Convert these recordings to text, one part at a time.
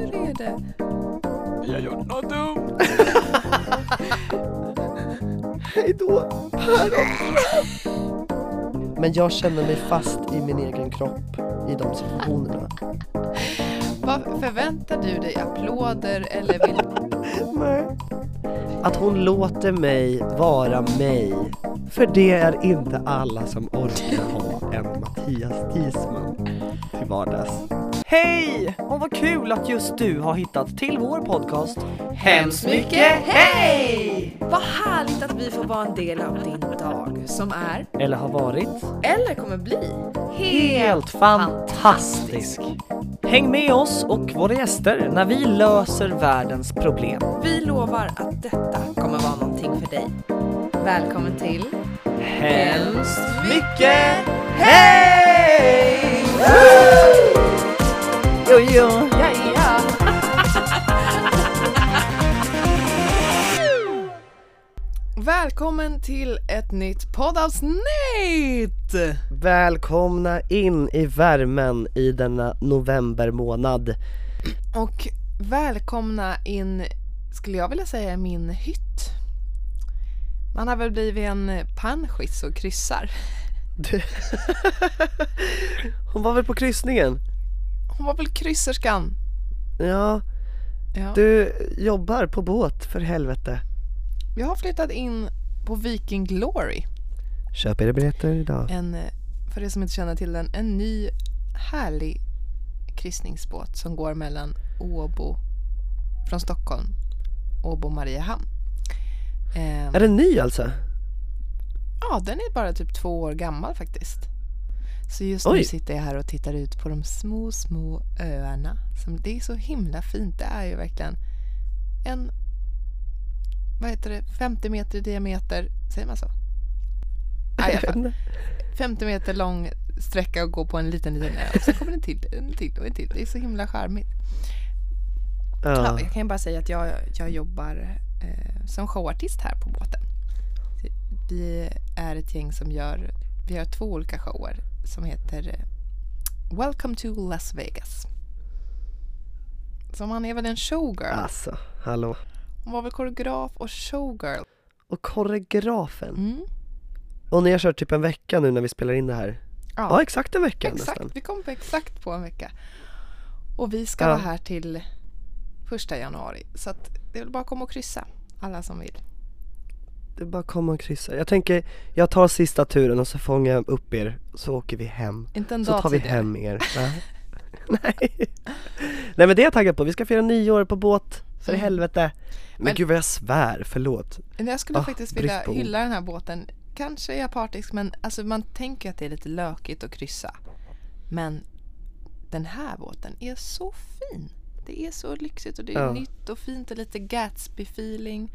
hur är det? Vi har gjort något dumt. Hej då! Men jag känner mig fast i min egen kropp i de situationerna. Vad förväntar du dig? Applåder eller vill Nej. Att hon låter mig vara mig. För det är inte alla som orkar ha en Mattias Disman till vardags. Hej! Och vad kul att just du har hittat till vår podcast. Hemskt mycket hej! Vad härligt att vi får vara en del av din dag som är, Eller har varit. eller kommer bli, Helt fantastisk! Häng med oss och våra gäster när vi löser världens problem. Vi lovar att detta kommer vara någonting för dig. Välkommen till Hemskt mycket hej! Jo, jo. Ja, ja. Välkommen till ett nytt poddavsnitt! Välkomna in i värmen i denna novembermånad. Och välkomna in, skulle jag vilja säga, i min hytt. Man har väl blivit en panschis och kryssar. Du... Hon var väl på kryssningen? Hon var väl krysserskan? Ja, Ja. du jobbar på båt för helvete. Jag har flyttat in på Viking Glory. Köp era biljetter idag. En, för er som inte känner till den, en ny härlig kryssningsbåt som går mellan Åbo, från Stockholm, Åbo och Mariehamn. Ehm, Är den ny alltså? Ja, den är bara typ två år gammal faktiskt. Så just nu Oj. sitter jag här och tittar ut på de små, små öarna. Som, det är så himla fint. Det är ju verkligen en, vad heter det, 50 meter i diameter, säger man så? Alla fall. 50 meter lång sträcka och gå på en liten, liten ö. Och sen kommer en till, en till och en till. Det är så himla charmigt. Ja, Ja. jag kan ju bara säga att jag, jag jobbar eh, som showartist här på båten. Vi är ett gäng som gör, vi har två olika shower som heter eh, Welcome to Las Vegas. Så man är väl en showgirl. Alltså, hallå. Hon var väl koreograf och showgirl. Och koreografen. Mm. Och ni har kört typ en vecka nu när vi spelar in det här. Ja, Ja, exakt en vecka exakt. nästan. Vi kommer på exakt på en vecka. Och vi ska Ja. vara här till första januari. Så att det är väl bara att komma och kryssa, alla som vill. Det är bara att komma och kryssa. Jag tänker, jag tar sista turen och så fångar jag upp er, så åker vi hem. Inte en Så dag tar vi tidigare. hem er. Nej. Nej. Nej men det är jag taggad på, vi ska fira nyår på båt, för Mm. helvete. Men, Men- gud vad jag svär, förlåt. Men Jag skulle Ah, faktiskt brist vilja på ord. hylla den här båten. Kanske är jag partisk men alltså man tänker att det är lite lökigt att kryssa. Men den här båten är så fin. Det är så lyxigt och det är Ja. nytt och fint och lite Gatsby-feeling.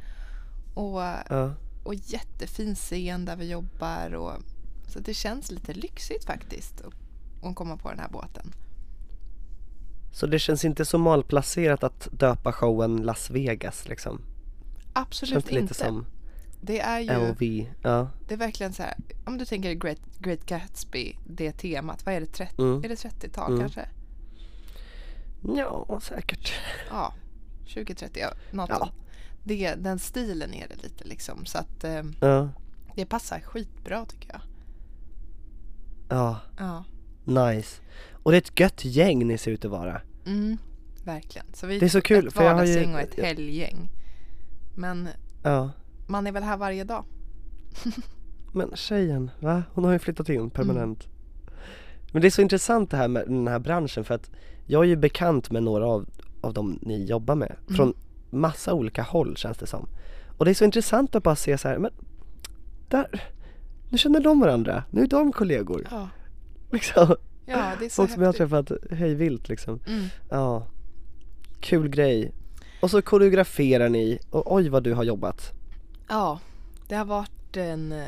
Och, Ja. Och jättefin scen där vi jobbar. Och, så det känns lite lyxigt faktiskt att, komma på den här båten. Så det känns inte så malplacerat att döpa showen Las Vegas liksom? Absolut Känns det lite inte. som Det är ju LV? Ja. det är verkligen så här. Om du tänker Great, Great Gatsby, det temat. Vad är det? 30, Mm. Är det 30-tal Mm. kanske? Ja, säkert. Ja, 2030, ja, något Ja. det, Den stilen är det lite liksom. Så att eh, Ja. det passar skitbra tycker jag. Ja, Ja, nice. Och det är ett gött gäng ni ser ut att vara. mm, verkligen. Så vi Det är så kul, ett för jag har ju- och ett helggäng. Men Ja. man är väl här varje dag. Men tjejen, va? Hon har ju flyttat in permanent. Mm. Men det är så intressant det här med den här branschen för att jag är ju bekant med några av, av dem ni jobbar med. Mm. Från massa olika håll känns det som. Och det är så intressant att bara se så här, men där, nu känner de varandra, nu är de kollegor. Ja, Liksom. ja det är så Folk som jag har träffat hej vilt liksom. Mm. Ja, kul grej. Och så koreograferar ni, och oj vad du har jobbat. Ja, det har varit en eh,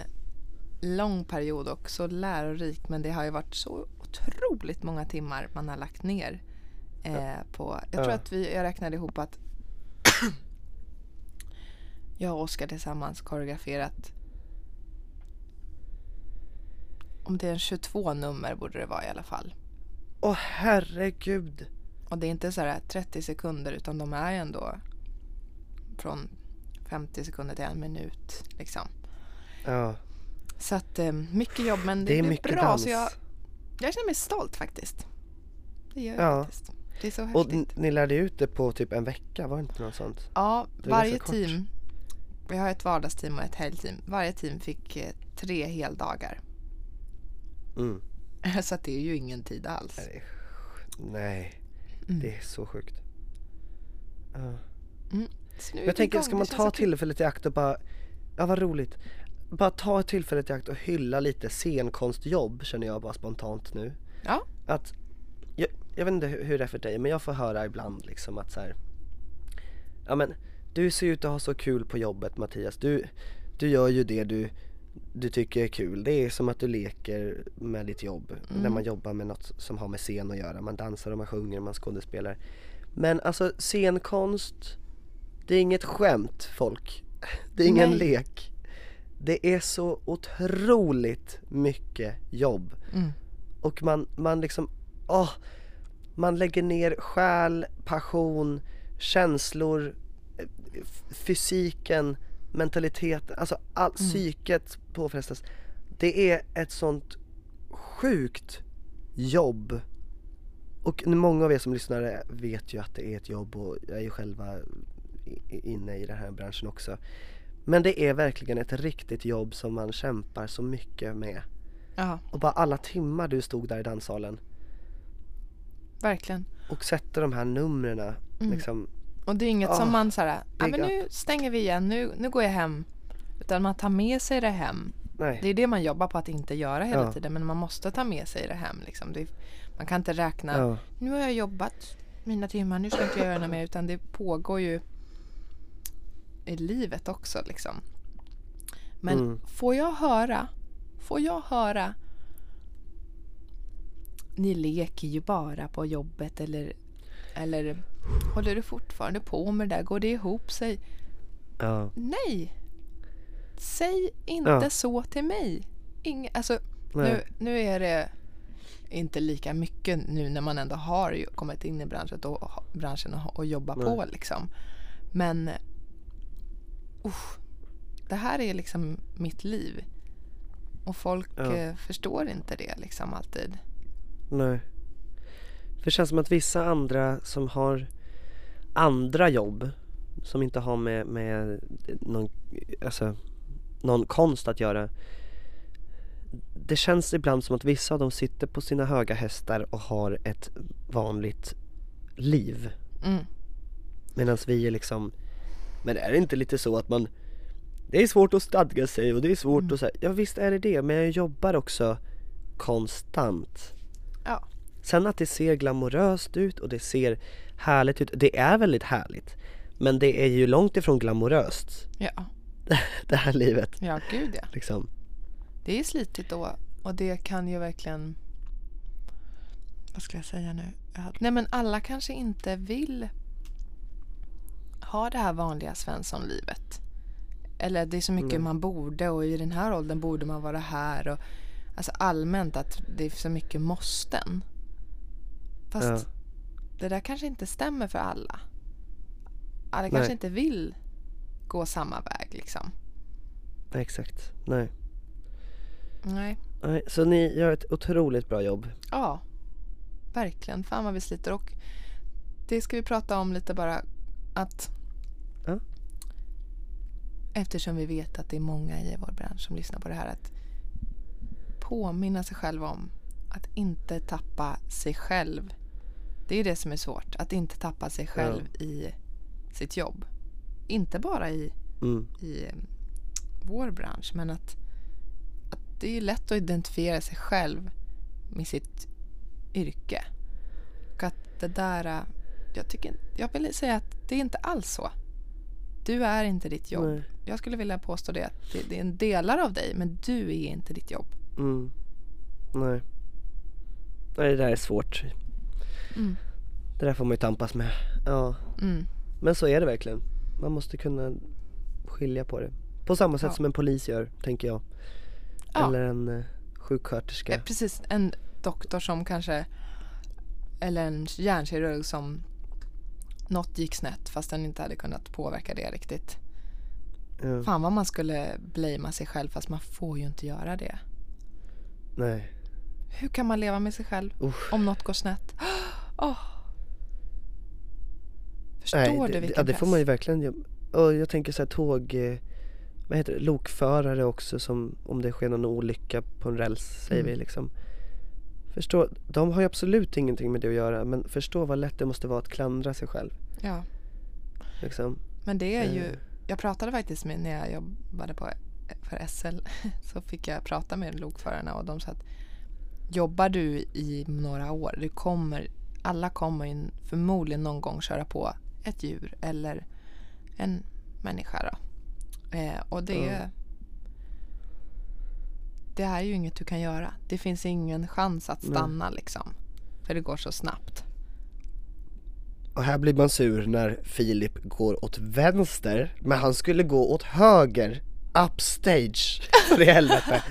lång period och så lärorik men det har ju varit så otroligt många timmar man har lagt ner eh, på, jag tror att vi, jag räknade ihop att jag och Oskar tillsammans koreograferat om det är en 22 nummer borde det vara i alla fall. Åh herregud. Och det är inte så här 30 sekunder utan de är ändå från 50 sekunder till en minut. Liksom. Ja, Så att eh, mycket jobb men det, det är mycket bra. dans. Så jag, jag känner mig stolt faktiskt. Det gör jag Ja. faktiskt. Det är så Och häftigt. n- ni lärde ut det på typ en vecka, var det inte något sånt? Ja, varje team. Vi har ett vardagsteam och ett helgteam. Varje team fick eh, tre heldagar. Mm. Så att det är ju ingen tid alls. Nej, Nej, Mm. det är så sjukt. Nu är Jag tänker, ska man ta tillfället i akt och bara, ja vad roligt. Bara ta tillfället i akt och hylla lite scenkonstjobb känner jag bara spontant nu. Ja. Att, jag, jag vet inte hur hur det är för dig men jag får höra ibland liksom att så här. Ja men, du ser ut att ha så kul på jobbet Mattias. Du, du gör ju det du, du tycker är kul. Det är som att du leker med ditt jobb. När Mm. man jobbar med något som har med scen att göra. Man dansar och man sjunger och man skådespelar. Men alltså scenkonst, det är inget skämt folk. Det är ingen Nej. lek. Det är så otroligt mycket jobb. Mm. Och man, man liksom, åh, man lägger ner själ, passion, känslor, eh, fysiken, mentaliteten, alltså allt, Mm. psyket påfrestas. Det är ett sånt sjukt jobb. Och många av er som lyssnar vet ju att det är ett jobb och jag är ju själva inne i den här branschen också. Men det är verkligen ett riktigt jobb som man kämpar så mycket med. Ja, Och bara alla timmar du stod där i danssalen verkligen. och sätter de här numren Mm. liksom. Och det är inget Ah, som man så här, big men nu stänger vi igen, nu, nu går jag hem. Utan man tar med sig det hem. Nej. Det är det man jobbar på att inte göra hela Ja. tiden. Men man måste ta med sig det hem. Liksom. Det, man kan inte räkna, Ja. nu har jag jobbat mina timmar, nu ska inte jag göra något mer. Utan det pågår ju i livet också. Liksom. Men Mm. får jag höra, får jag höra ni leker ju bara på jobbet eller, eller håller du fortfarande på med det där? Går det ihop sig? Ja. Nej! Säg inte Ja. så till mig. Ing, alltså, nu, nu är det inte lika mycket nu när man ändå har kommit in i branschen och, branschen och, och jobbar på. Nej. Liksom. Men usch, det här är liksom mitt liv. Och folk Ja. eh, förstår inte det liksom alltid. Nej. För det känns som att vissa andra som har andra jobb som inte har med, med någon, alltså, någon konst att göra. Det känns ibland som att vissa av dem sitter på sina höga hästar och har ett vanligt liv. Mm. Medan vi är liksom, men är det inte lite så att man Det är svårt att stadga sig och det är svårt Mm. att säga, ja visst är det det men jag jobbar också konstant Ja. Sen att det ser glamoröst ut och det ser härligt ut, det är väldigt härligt Men det är ju långt ifrån glamoröst ja, det här livet ja gud ja. liksom Det är slitigt då och det kan ju verkligen... Vad ska jag säga nu? Nej men alla kanske inte vill ha det här vanliga svenssonlivet. Eller det är så mycket Nej. man borde och i den här åldern borde man vara här. Och, alltså allmänt att det är så mycket måsten. Fast Ja. det där kanske inte stämmer för alla. Alla Nej. kanske inte vill gå samma väg liksom. Nej, Exakt, nej. Nej. nej Så ni gör ett otroligt bra jobb Ja, verkligen. Fan vad vi sliter. Och det ska vi prata om lite bara att Ja. eftersom vi vet att det är många i vår bransch som lyssnar på det här att påminna sig själv om att inte tappa sig själv. Det är det som är svårt. Att inte tappa sig själv i sitt jobb. Inte bara i mm. i eh, vår bransch. Men att, att det är lätt att identifiera sig själv med sitt yrke. Och att det där... Jag, tycker, jag vill säga att det är inte alls så. Du är inte ditt jobb. Nej. Jag skulle vilja påstå det. Att det, det är en delar av dig, men du är inte ditt jobb. Mm. Nej Nej det där är svårt Mm. Det där får man ju tampas med Ja Mm. Men så är det verkligen. Man måste kunna skilja på det. På samma sätt Ja. som en polis gör, tänker jag. Ja. Eller en eh, sjuksköterska. Eh, Precis, en doktor som kanske eller en hjärnkirurg som något gick snett fast den inte hade kunnat påverka det riktigt. Ja. Fan vad man skulle blamea sig själv fast man får ju inte göra det. Nej. Hur kan man leva med sig själv Usch. om något går snett? Åh. Förstår Nej, du det, vilken ja, det press? får man ju verkligen göra. Och jag tänker så här tåg, eh, vad heter det, lokförare också som om det sker någon olycka på en räls säger Mm. vi liksom. Förstå, de har ju absolut ingenting med det att göra men förstå vad lätt det måste vara att klandra sig själv. Ja, Liksom. men det är ju... Eh. Jag pratade faktiskt med när jag jobbade på för SL så fick jag prata med lokförarna och de sa att jobbar du i några år, du kommer, alla kommer förmodligen någon gång köra på ett djur eller en människa då. Eh, och det, Ja. det är ju inget du kan göra. Det finns ingen chans att Nej. stanna liksom. För det går så snabbt. Och här blir man sur när Filip går åt vänster men han skulle gå åt höger, upstage, för i helvete.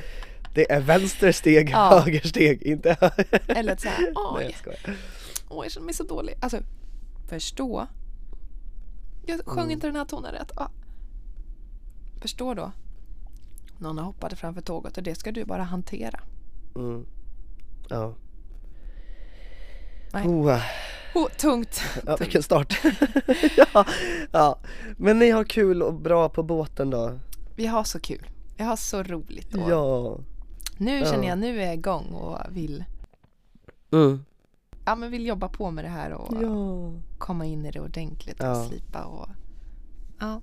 Det är vänster steg, Ja. höger steg, inte höger. Eller att säga Nej oj, jag. Åh, jag känner mig så dålig. Alltså, förstå. Jag sjöng Mm. inte den här tonen rätt. Ah. Förstå då. Någon hoppat framför tåget och det ska du bara hantera. Mm. Ja. Nej. Oh, Oh, tungt. ja, vilken start. ja, ja, men ni har kul och bra på båten då? Vi har så kul. Vi har så roligt. Och Ja. Nu Ja. känner jag, nu är jag igång och vill, Mm. ja, men vill jobba på med det här och Ja. komma in i det ordentligt och Ja. slipa och ja,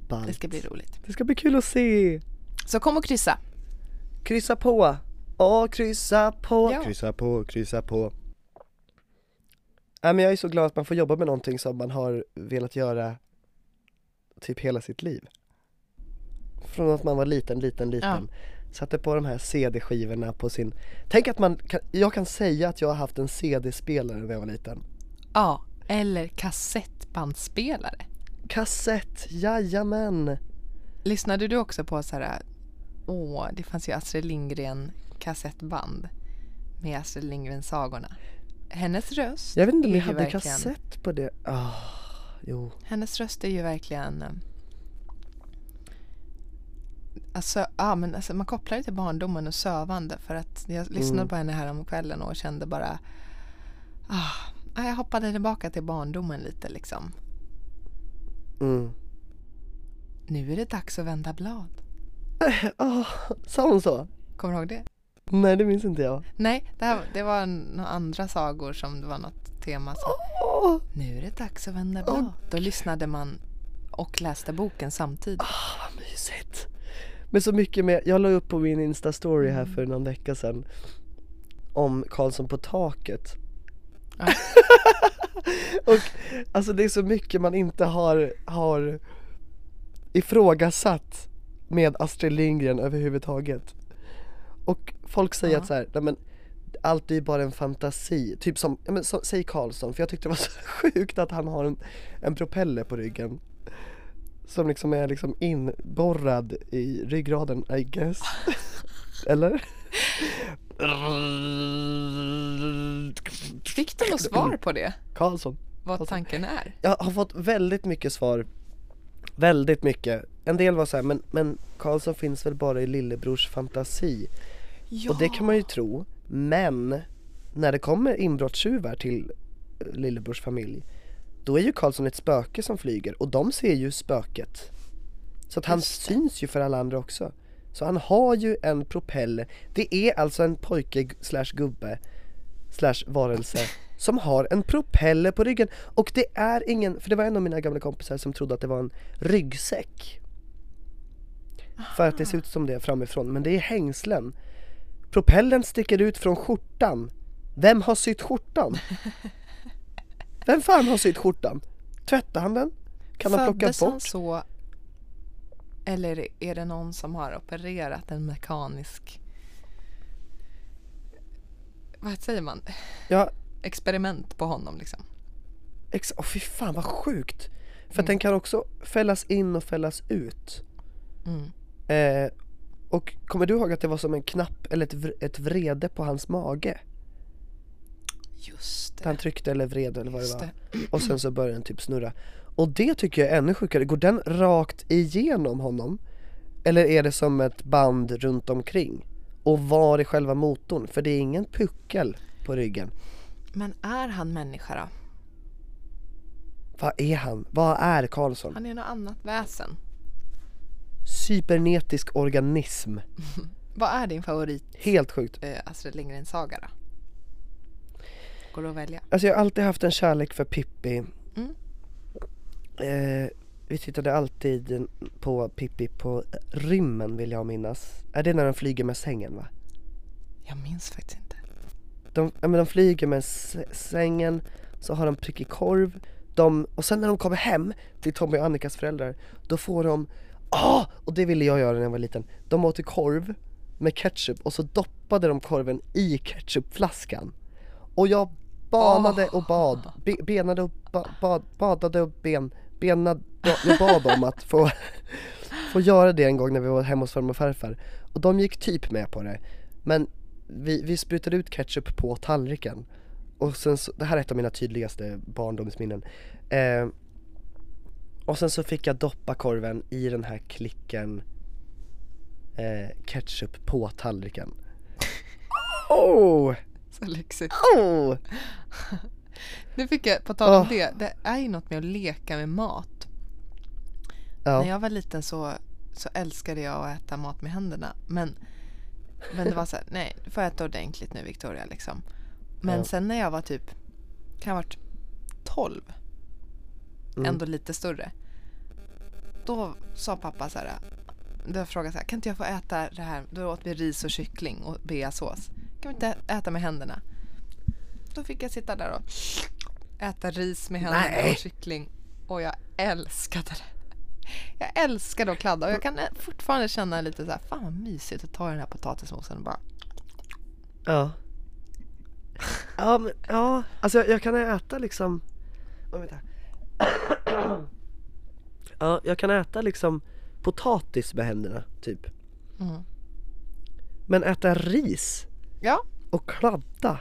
det Ballt. ska bli roligt. Det ska bli kul att se. Så kom och kryssa. Kryssa på. Ja, kryssa på. Ja. Kryssa på, kryssa på. Ja, men jag är så glad att man får jobba med någonting som man har velat göra typ hela sitt liv. Från att man var liten, liten, liten. Satte på de här CD-skivorna på sin... Tänk att man kan... jag kan säga att jag har haft en CD-spelare när jag var liten. Ja, eller kassettbandspelare. Kassett, jajamän! Lyssnade du också på så här, åh, det fanns ju Astrid Lindgren kassettband med Astrid Lindgren-sagorna. Hennes röst Jag vet inte om vi hade verkligen, kassett på det. Ah, jo. Hennes röst är ju verkligen eh, Alltså, ja, men alltså, man kopplar det till barndomen och sövande för att jag lyssnade Mm. på henne här om kvällen och kände bara ah, ja, jag hoppade tillbaka till barndomen lite liksom. Mm. Nu är det dags att vända blad. Ah, sa hon så? Kommer du ihåg det? Nej det minns inte jag. Nej, det, här, det var några andra sagor som det var något tema som Åh, Nu är det dags att vända blad. Då lyssnade man och läste boken samtidigt. ah, vad mysigt. Men så mycket med, jag la upp på min instastory här för någon vecka sedan Om Karlsson på taket. Ja. Och alltså det är så mycket man inte har, har ifrågasatt med Astrid Lindgren överhuvudtaget. Och folk säger Ja. att så här, nej men allt är ju bara en fantasi, typ som, ja men så, säg Karlsson, för jag tyckte det var så sjukt att han har en, en propeller på ryggen Som liksom är liksom inborrad i ryggraden I guess Eller? Fick du något svar på det? Karlsson Vad tanken är? Jag har fått väldigt mycket svar Väldigt mycket En del var så här, men, men Karlsson finns väl bara i lillebrors fantasi Ja. Och det kan man ju tro Men när det kommer inbrottstjuvar till eh, lillebrors familj Då är ju Karlsson ett spöke som flyger och de ser ju spöket. Så att han syns ju för alla andra också. Så han har ju en propeller Det är alltså en pojke slash gubbe slash varelse som har en propeller på ryggen. Och det är ingen, för det var en av mina gamla kompisar som trodde att det var en ryggsäck. För att det ser ut som det framifrån, men det är hängslen. Propellern sticker ut från skjortan. Vem har sytt skjortan? Vem fan har sytt skjortan? Tvättar han den? Kan han plocka Föddes han bort? så? Eller är det någon som har opererat en mekanisk... Vad säger man? Ja, Experiment på honom liksom. ex- oh, fy fan vad sjukt! För Mm. den kan också fällas in och fällas ut Mm. eh, Och kommer du ihåg att det var som en knapp eller ett, ett vrede på hans mage? Just det. Han tryckte eller vred eller vad det Just var. det. Och sen så började den typ snurra. Och det tycker jag är ännu sjukare. Går den rakt igenom honom? Eller är det som ett band runt omkring? Och var är själva motorn? För det är ingen puckel på ryggen. Men är han människa då? Vad är han? Vad är Karlsson? Han är något annat väsen. Cybernetisk organism. Vad är din favorit Helt sjukt. eh, Astrid Lindgren-saga då? Det att välja? Alltså jag har alltid haft en kärlek för Pippi. Mm. Eh, vi tittade alltid på Pippi på rymmen vill jag minnas. Är det när de flyger med sängen va? Jag minns faktiskt inte. De, ja, men de flyger med sängen, så har de prickig korv, de, och sen när de kommer hem till Tommy och Annikas föräldrar, då får de, ah! Och det ville jag göra när jag var liten. De åt korv med ketchup och så doppade de korven i ketchupflaskan. Och jag banade och bad, be, benade och ba, bad, badade och ben, benade, jag bad om att få, få göra det en gång när vi var hemma hos farmor och farfar. Och de gick typ med på det. Men vi, vi sprutade ut ketchup på tallriken. Och sen så, det här är ett av mina tydligaste barndomsminnen. Eh, och sen så fick jag doppa korven i den här klicken eh, ketchup på tallriken. Oh! Så lyxigt. Oh! Nu fick jag, på tal om Åh. det, det är ju något med att leka med mat. Ja. När jag var liten så, så älskade jag att äta mat med händerna. Men, men det var så här, nej, du får äta ordentligt nu Victoria liksom. Men Ja. sen när jag var typ, kan ha varit 12, Mm. ändå lite större. Då sa pappa så här, då frågade jag så här, kan inte jag få äta det här? Då åt vi ris och kyckling och beasås. Kan vi inte äta med händerna? Då fick jag sitta där och äta ris med händerna Nej. och kyckling. Och jag älskade det. Jag älskade att kladda och jag kan fortfarande känna lite så här, fan vad mysigt att ta den här potatismosen och bara Ja. Ja, men, ja, alltså jag, jag kan äta liksom, oh, vänta. Ja, jag kan äta liksom potatis med händerna, typ. Mm. Men äta ris Ja, och kladda,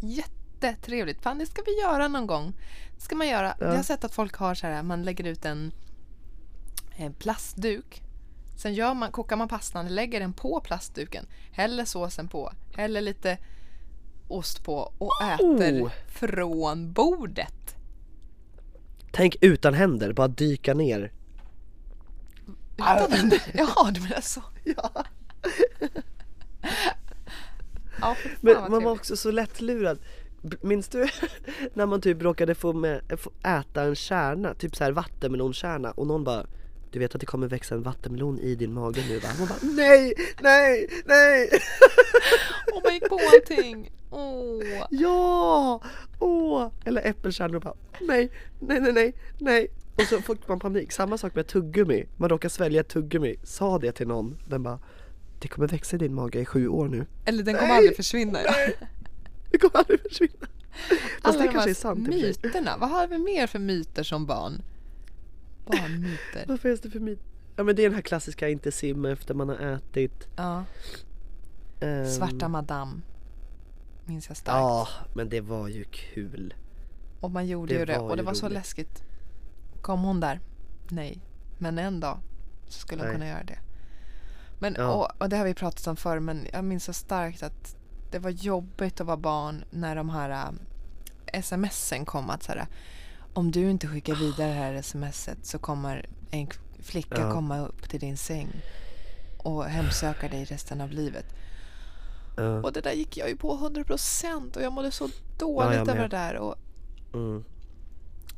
jättetrevligt. Fan, det ska vi göra någon gång. Det ska man göra. Ja. Jag har sett att folk har så här, man lägger ut en, en plastduk. Sen gör man, kokar man pastan, lägger den på plastduken, häller såsen på, häller lite ost på och äter Oh. från bordet. Tänk utan händer, bara dyka ner. Utan händer. Jaha, du menar så. Ja. Ja, för fan Men man var också så lättlurad. Minns du när man typ råkade få, med, få äta en kärna, typ så här vattenmelonkärna och någon bara Du vet att det kommer växa en vattenmelon i din mage nu va? Man bara nej, nej, nej! Åh, man gick på allting. Åh. Ja! Åh! Eller äppelkärnor och bara nej, nej, nej, nej, nej. Och så fick man panik. Samma sak med tuggummi. Man råkar svälja ett tuggummi. Sa det till någon. Den bara det kommer växa i din mage i sju år nu. Eller den kommer Nej, aldrig försvinna. Ja. Det kommer aldrig försvinna. Fast Alla det de kanske är sant myterna. Vad har vi mer för myter som barn? Barnmyter. Vad finns det för myt? Ja men det är den här klassiska inte simma efter man har ätit. Ja. ehm, Svarta madame. Minns jag starkt. Ja, men det var ju kul. Och man gjorde det ju det. Och det var så roligt. läskigt. Kom hon där? Nej. Men en dag så skulle hon Nej. kunna göra det. Men, Ja. och, och det har vi pratat om förr men jag minns så starkt att det var jobbigt att vara barn när de här äh, smsen kom att så här, om du inte skickar vidare det här smset så kommer en flicka Ja. komma upp till din säng och hemsöka dig resten av livet. Ja, Och det där gick jag ju på 100% och jag mådde så dåligt jag över det där. Och, mm.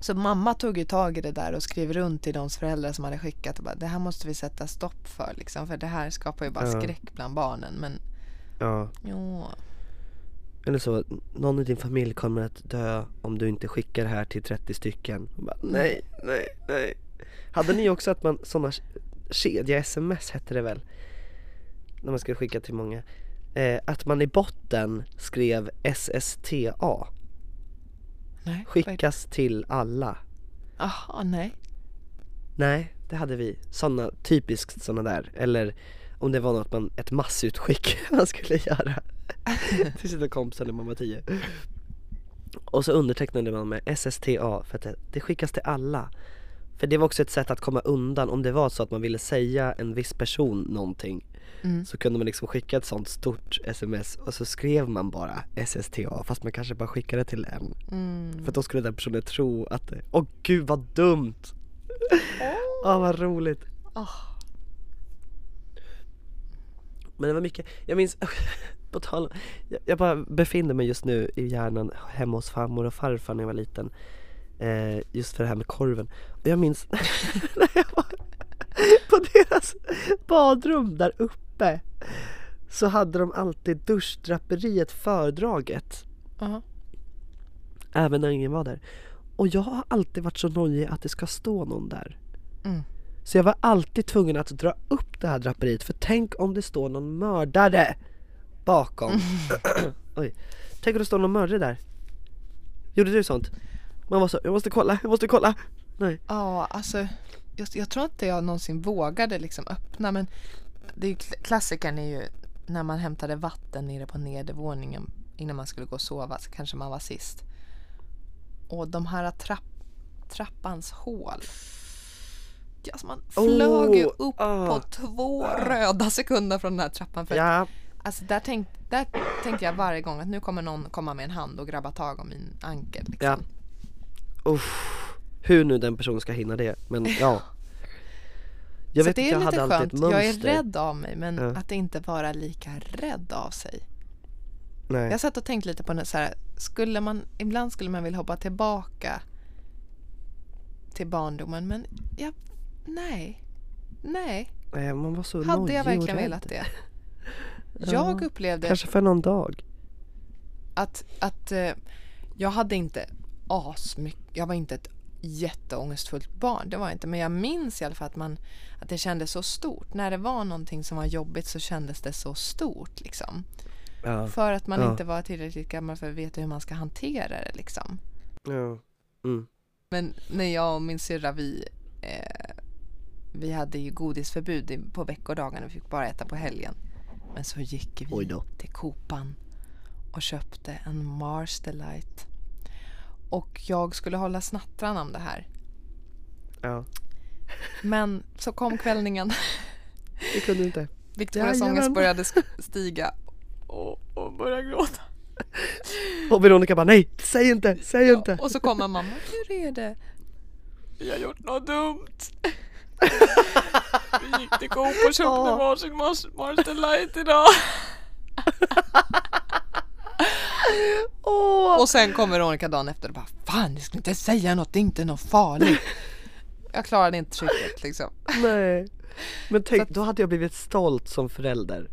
Så mamma tog ju tag i det där och skrev runt till de föräldrar som hade skickat och bara det här måste vi sätta stopp för liksom för det här skapar ju bara Ja. skräck bland barnen men ja. jo. Eller så, någon i din familj kommer att dö om du inte skickar det här till 30 stycken. Bara, nej, nej, nej. Hade ni också att man, sådana kedja-sms hette det väl? När man skulle skicka till många. Eh, att man i botten skrev SSTA. Nej. Skickas till alla. Jaha, nej. Nej, det hade vi. Såna, typiskt sådana där. Eller om det var något man, ett massutskick man skulle göra till sina kompisar när man var tio. Och så undertecknade man med SSTA för att det, det skickas till alla. För det var också ett sätt att komma undan om det var så att man ville säga en viss person någonting Mm. så kunde man liksom skicka ett sånt stort sms och så skrev man bara SSTA fast man kanske bara skickade till en. Mm. För då skulle den personen tro att det, åh gud vad dumt! Åh vad roligt! Ah. Men det var mycket, jag minns, på tal om- jag, jag bara befinner mig just nu i hjärnan hemma hos farmor och farfar när jag var liten eh, Just för det här med korven Och jag minns när jag var på deras badrum där uppe Så hade de alltid duschdraperiet fördraget. Aha. Även när ingen var där. Och jag har alltid varit så nojig att det ska stå någon där. Mm. Så jag var alltid tvungen att dra upp det här draperiet för tänk om det står någon mördare bakom. Oj, tänk om det står någon mördare där. Gjorde du sånt? Man var så, jag måste kolla, jag måste kolla. Nej. Ja, alltså just, jag tror inte jag någonsin vågade liksom öppna men det är ju, kl- klassikern är ju när man hämtade vatten nere på nedervåningen innan man skulle gå och sova så kanske man var sist. Och de här trapp, trappans hål. Alltså man flög ju Oh, upp ah. på två röda sekunder från den här trappan. För Ja, Alltså där, tänk, där tänkte jag varje gång att nu kommer någon komma med en hand och grabba tag om min ankel. Liksom. ja Uff, Hur nu den personen ska hinna det, men ja Jag så vet det är jag lite hade skönt. Jag är rädd av mig men Ja. att inte vara lika rädd av sig. Nej, Jag satt och tänkte lite på det så här, skulle man, ibland skulle man vilja hoppa tillbaka till barndomen men jag, nej, nej. Nej, man var så Hade jag verkligen rädd. velat det? Ja, Jag upplevde Kanske för någon dag att, att eh, jag hade inte asmycket, jag var inte ett jätteångestfullt barn, det var jag inte. Men jag minns i alla fall att, man, att det kändes så stort. När det var någonting som var jobbigt så kändes det så stort liksom. Ja, För att man Ja. inte var tillräckligt gammal för att veta hur man ska hantera det liksom. ja, mm. Men när jag och min syrra vi, eh, vi hade ju godisförbud på veckodagarna, vi fick bara äta på helgen. Men så gick vi till Copan och köpte en Mars Delight. Och jag skulle hålla snattran om det här. ja Men så kom kvällningen. Det kunde inte Victorias Jajamän. ångest började stiga. Och, och började gråta. Och Veronica bara nej, säg inte, säg inte Och så kommer mamma. Hur är det? Vi har gjort något dumt. Vi gick till Coop och köpte Åh. varsin Mars, Delight idag. Åh! Och sen kommer Veronica dagen efter och bara Fan, ni skulle inte säga något, det är inte något farligt. Jag klarade inte trycket liksom. Nej Men tänk, att- då hade jag blivit stolt som förälder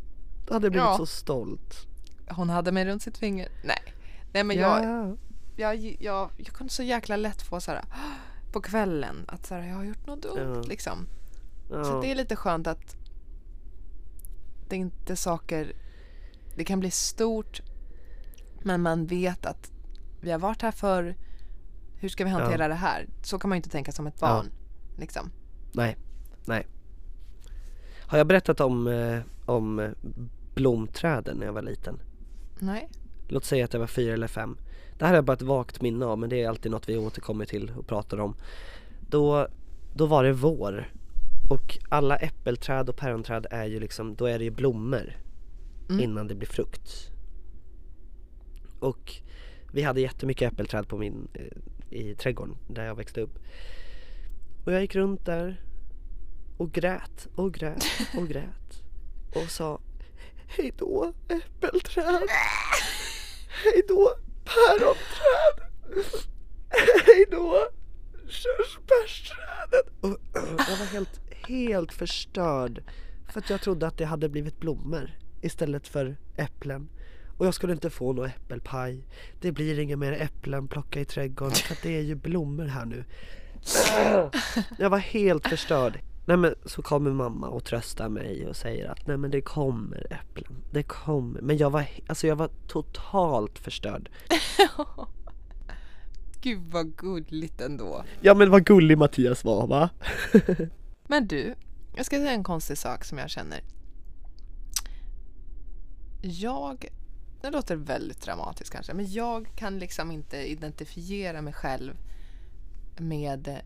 Då hade jag blivit Ja. så stolt Hon hade mig runt sitt finger. Nej. Nej men jag, ja. jag, jag, jag kunde så jäkla lätt få så här på kvällen att så här, jag har gjort något dumt Ja. liksom. Så det är lite skönt att det är inte saker, det kan bli stort men man vet att vi har varit här för hur ska vi hantera Ja. det här? Så kan man ju inte tänka som ett Ja. barn. Liksom. Nej, nej Har jag berättat om, eh, om eh, blomträden när jag var liten? Nej. Låt säga att jag var fyra eller fem Det här är bara ett vagt minne av men det är alltid något vi återkommer till och pratar om Då, då var det vår och alla äppelträd och päronträd är ju liksom, då är det ju blommor Mm. innan det blir frukt Och vi hade jättemycket äppelträd på min, eh, i trädgården där jag växte upp. Och jag gick runt där och grät och grät och grät och sa Hej då äppelträd. Hej då päronträd. Hej då körsbärsträdet. Och Jag var helt, helt förstörd för att jag trodde att det hade blivit blommor istället för äpplen och jag skulle inte få någon äppelpaj Det blir inga mer äpplen plocka i trädgården för det är ju blommor här nu Jag var helt förstörd Nej men så kommer mamma och tröstar mig och säger att nej men det kommer äpplen Det kommer, men jag var, alltså jag var totalt förstörd Gud vad gulligt ändå. Ja men vad gullig Mattias var va? Men du, jag ska säga en konstig sak som jag känner. Jag det låter väldigt dramatiskt kanske, men jag kan liksom inte identifiera mig själv med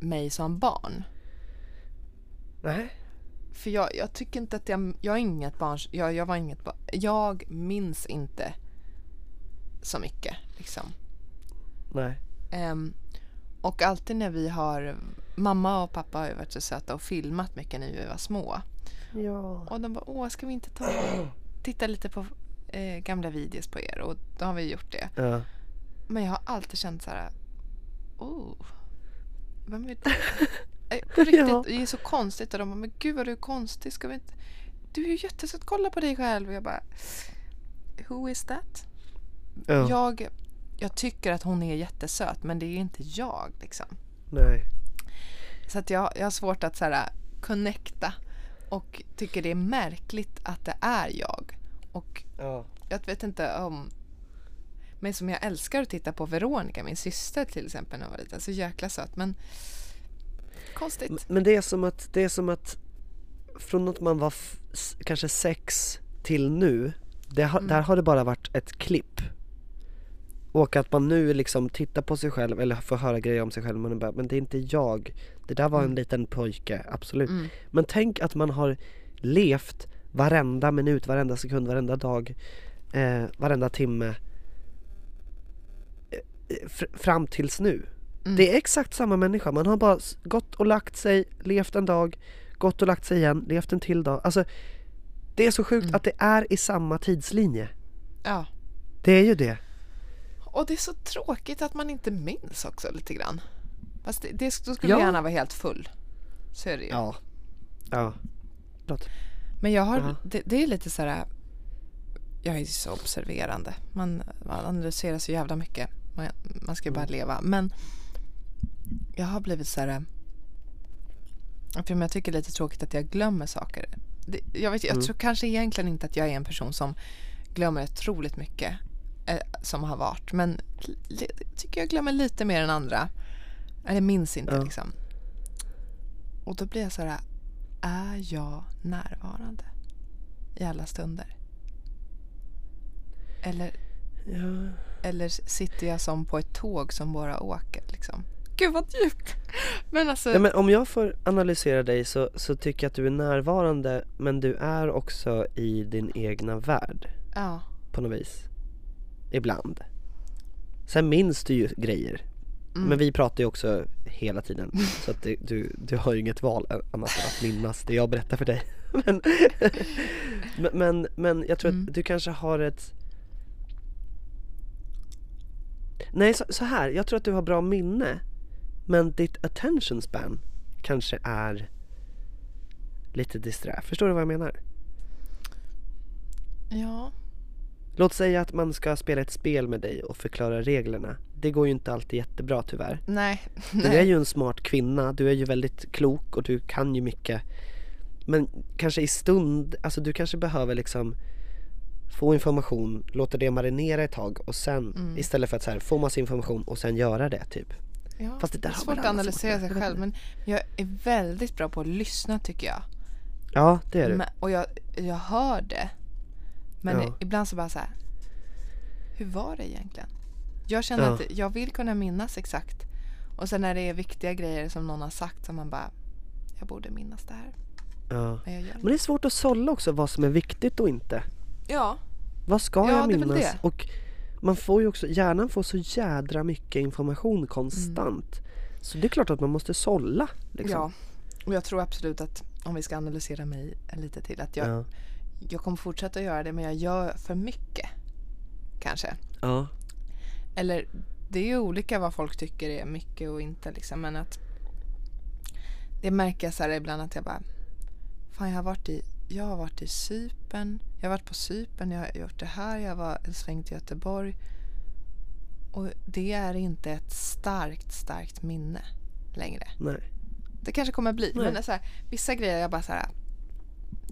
mig som barn. Nej. För jag, jag tycker inte att jag, jag är inget barn, jag, jag var inget barn, jag minns inte så mycket liksom. Nej. Ehm, och alltid när vi har, mamma och pappa har ju varit så söta och filmat mycket när vi var små. Ja. Och de bara, åh ska vi inte ta titta lite på eh, gamla videos på er? Och då har vi gjort det. Ja. Men jag har alltid känt så här, oh, vem är det? Eh, På riktigt, Ja. det är så konstigt. Och de bara, men gud vad du är konstig. Ska vi inte... Du är ju jättesöt, kolla på dig själv. Och jag bara, who is that? ja. Jag, jag tycker att hon är jättesöt, men det är inte jag liksom. Nej. Så att jag, jag har svårt att så här, connecta och tycker det är märkligt att det är jag. Och Ja. jag vet inte om... Men som jag älskar att titta på Veronica, min syster till exempel när jag var liten. Så jäkla söt, men konstigt. Men det är som att, det är som att från att man var kanske sex till nu, det har, Mm. där har det bara varit ett klipp. Och att man nu liksom tittar på sig själv eller får höra grejer om sig själv, man är bara, men det är inte jag. Det där var en Mm. liten pojke, absolut. Mm. Men tänk att man har levt varenda minut, varenda sekund, varenda dag, eh, varenda timme eh, fr- fram tills nu. Mm. Det är exakt samma människa, man har bara gått och lagt sig, levt en dag, gått och lagt sig igen, levt en till dag. Alltså, det är så sjukt Mm. att det är i samma tidslinje. Ja. Det är ju det. Och det är så tråkigt att man inte minns också lite grann. Fast det, det då skulle Ja. gärna vara helt full. Så är det ju. Ja. Ja. Men jag har, Ja. det, det är lite så här. Jag är så observerande. Man, man analyserar så jävla mycket. Man, man ska ju bara Mm. leva. Men jag har blivit så här. För jag tycker det är lite tråkigt att jag glömmer saker. Det, jag, vet, jag Mm. tror kanske egentligen inte att jag är en person som glömmer otroligt mycket eh, som har varit. Men tycker jag glömmer lite mer än andra. Eller minns inte Ja. liksom. Och då blir jag så här. Är jag närvarande i alla stunder? Eller, ja. eller sitter jag som på ett tåg som bara åker liksom? Gud vad djupt! Men alltså, Nej, men om jag får analysera dig så, så tycker jag att du är närvarande men du är också i din egna värld ja. på något vis. Ibland. Sen minns du ju grejer. Mm. Men vi pratar ju också hela tiden så att det, du, du har ju inget val annat än att minnas det jag berättar för dig. Men, men, men, men jag tror Mm. att du kanske har ett Nej så, så här, jag tror att du har bra minne men ditt attention span kanske är lite disträ. Förstår du vad jag menar? Ja. Låt säga att man ska spela ett spel med dig och förklara reglerna. Det går ju inte alltid jättebra tyvärr. Nej. Du är ju en smart kvinna, du är ju väldigt klok och du kan ju mycket. Men kanske i stund, alltså du kanske behöver liksom få information, låta det marinera ett tag och sen Mm. istället för att så här, få massa information och sen göra det typ. Ja. Fast det där det är har svårt att analysera sig själv men jag är väldigt bra på att lyssna tycker jag. Ja, det är du. Men, och jag, jag hör det. Men Ja. ibland så bara så här. Hur var det egentligen? Jag känner Ja. att jag vill kunna minnas exakt. Och sen när det är viktiga grejer som någon har sagt så man bara. Jag borde minnas det här. Ja. Men Men det är svårt att sålla också vad som är viktigt och inte. Ja. Vad ska Ja, jag minnas? det. Och man får ju också, hjärnan får så jädra mycket information konstant. Så det är klart att man måste sålla liksom. Ja. Och jag tror absolut att om vi ska analysera mig lite till att jag, ja. Jag kommer fortsätta göra det men jag gör för mycket. Kanske. ja. Eller det är ju olika vad folk tycker är mycket och inte liksom men att det märker jag så här ibland att jag bara fan jag har varit i jag har varit i Cypern jag har varit på Cypern jag har gjort det här jag var en sväng till Göteborg och det är inte ett starkt starkt minne längre Nej. det kanske kommer bli Nej. men så här, vissa grejer jag bara så här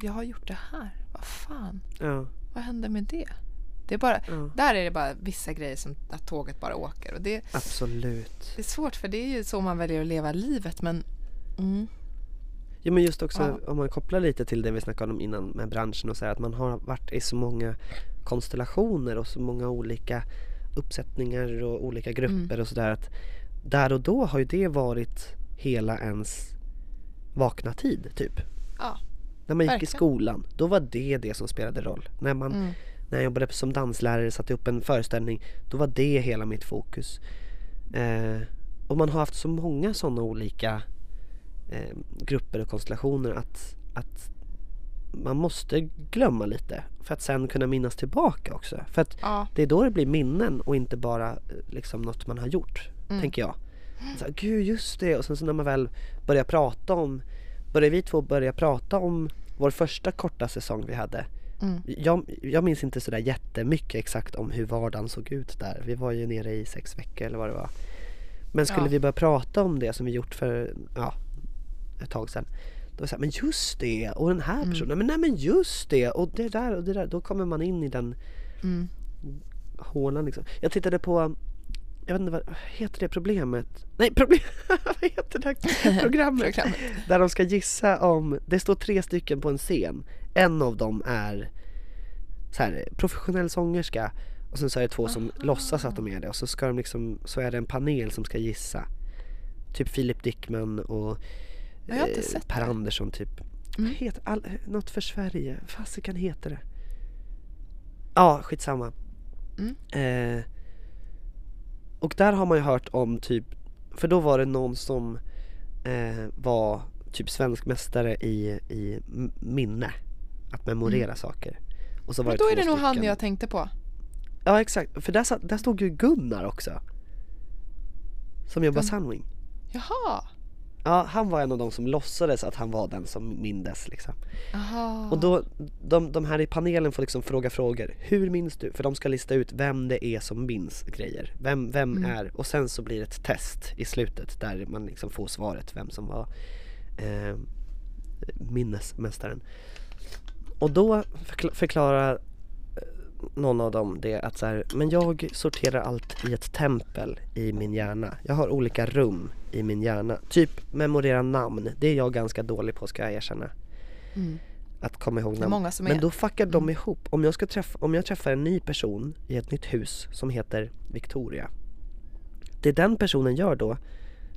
jag har gjort det här vad fan Ja. vad hände med det det är bara ja. där är det bara vissa grejer som att tåget bara åker och det, Absolut. det är svårt för det är ju så man väljer att leva livet men mm, Ja men just också Ja. om man kopplar lite till det vi snackade om innan med branschen och så här, att man har varit i så många konstellationer och så många olika uppsättningar och olika grupper Mm. och sådär att där och då har ju det varit hela ens vakna tid typ. Ja, När man gick i verkligen. skolan, då var det det som spelade roll. När, man, mm. när jag jobbade som danslärare, satte upp en föreställning, då var det hela mitt fokus. Eh, och man har haft så många sådana olika eh, grupper och konstellationer att, att man måste glömma lite för att sen kunna minnas tillbaka också. För att ja. det är då det blir minnen och inte bara eh, liksom något man har gjort, Mm. tänker jag. Så, Gud, just det! Och sen så när man väl börjar prata om, börjar vi två börja prata om vår första korta säsong vi hade. Mm. Jag, jag minns inte sådär jättemycket exakt om hur vardagen såg ut där. Vi var ju nere i sex veckor eller vad det var. Men skulle Ja. vi börja prata om det som vi gjort för, ja, ett tag sedan. Då var det såhär, men just det! Och den här Mm. personen, men nej men just det! Och det där och det där. Då kommer man in i den Mm. hålan liksom. Jag tittade på, jag vet inte vad heter det problemet? Nej, problem, vad heter det programmet? Programmet. Där de ska gissa om, det står tre stycken på en scen. En av dem är så här, professionell sångerska och sen så är det två som Aha. låtsas att de är det och så ska de liksom, så är det en panel som ska gissa. Typ Filip Dickman och eh, Per det. Andersson typ. Mm. Vad heter, all, något för Sverige, fasiken heter det? Ja, skitsamma. Mm. Eh, och där har man ju hört om typ, för då var det någon som eh, var typ svensk mästare i, i minne. Att memorera Mm. saker. Och så var Men det då två är det nog han jag tänkte på. Ja exakt, för där, satt, där stod ju Gunnar också. Som jobbar Gun- Sunwing. Jaha. Ja, han var en av de som låtsades att han var den som mindes liksom. Aha. Och då, de, de här i panelen får liksom fråga frågor. Hur minns du? För de ska lista ut vem det är som minns grejer. Vem, vem Mm. är, och sen så blir det ett test i slutet där man liksom får svaret vem som var eh, minnesmästaren. Och då förkla- förklarar någon av dem det att så här, men jag sorterar allt i ett tempel i min hjärna. Jag har olika rum i min hjärna. Typ memorera namn, det är jag ganska dålig på ska jag erkänna. Mm. Att komma ihåg namn. Men då fuckar de Mm. ihop. Om jag, ska träffa, om jag träffar en ny person i ett nytt hus som heter Victoria. Det den personen gör då,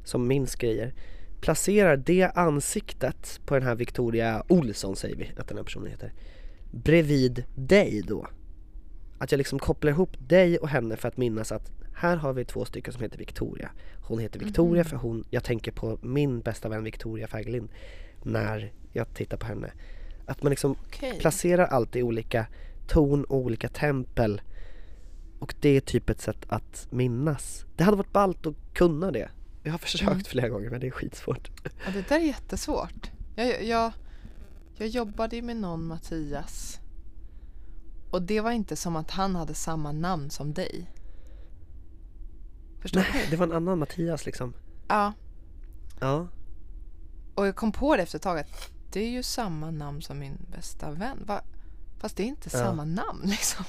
som minns grejer, placerar det ansiktet på den här Victoria Olsson säger vi att den här personen heter, bredvid dig då. Att jag liksom kopplar ihop dig och henne för att minnas att här har vi två stycken som heter Victoria. Hon heter Victoria Mhm. för hon, jag tänker på min bästa vän Victoria Fägerlind när jag tittar på henne. Att man liksom Okej. placerar allt i olika ton och olika tempel. Och det är typ ett sätt att minnas. Det hade varit ballt att kunna det. Jag har försökt Mm. flera gånger men det är skitsvårt. Ja, det där är jättesvårt. Jag, jag, jag jobbade ju med någon Mattias. Och det var inte som att han hade samma namn som dig. Förstår Nej, du? det var en annan Mattias liksom. Ja. Ja. Och jag kom på det efter ett tag att det är ju samma namn som min bästa vän. Va? Fast det är inte Ja. samma namn liksom.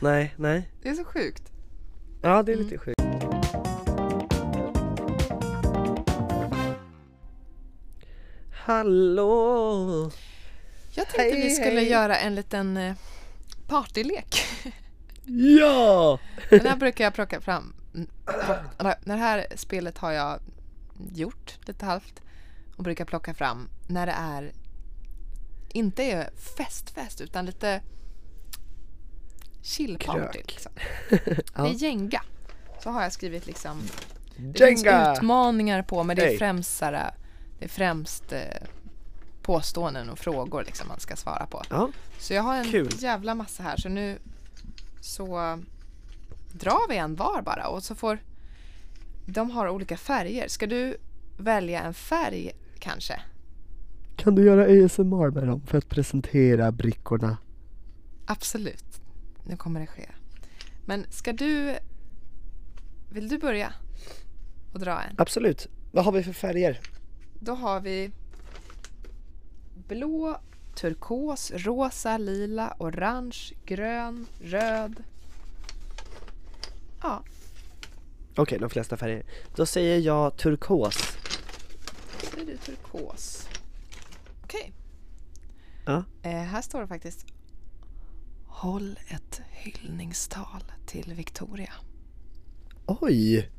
Nej, nej. Det är så sjukt. Ja, det är Mm. lite sjukt. Hallå! Jag tänkte Hej, vi skulle hej. göra en liten eh, partylek. Ja! Den här brukar jag plocka fram. mm, Det här spelet har jag gjort lite halvt och brukar plocka fram när det är inte är festfest utan lite chillparty. Liksom. Ja. Det är Jenga. Så har jag skrivit liksom Det finns Jenga! utmaningar på men det är främst, det är främst eh, påståenden och frågor liksom man ska svara på. Ja, Så jag har en Kul. jävla massa här så nu så drar vi en var bara och så får de har olika färger. Ska du välja en färg kanske? kan du göra ASMR med dem för att presentera brickorna? Absolut. Nu kommer det ske. Men ska du vill du börja och dra en? Absolut. Vad har vi för färger? Då har vi blå, turkos, rosa, lila, orange, grön, röd. Ja, Okej, de flesta färger. Då säger jag turkos. så är det turkos. Okej. Ja. Eh, här står det faktiskt. Håll ett hyllningstal till Victoria. Oj!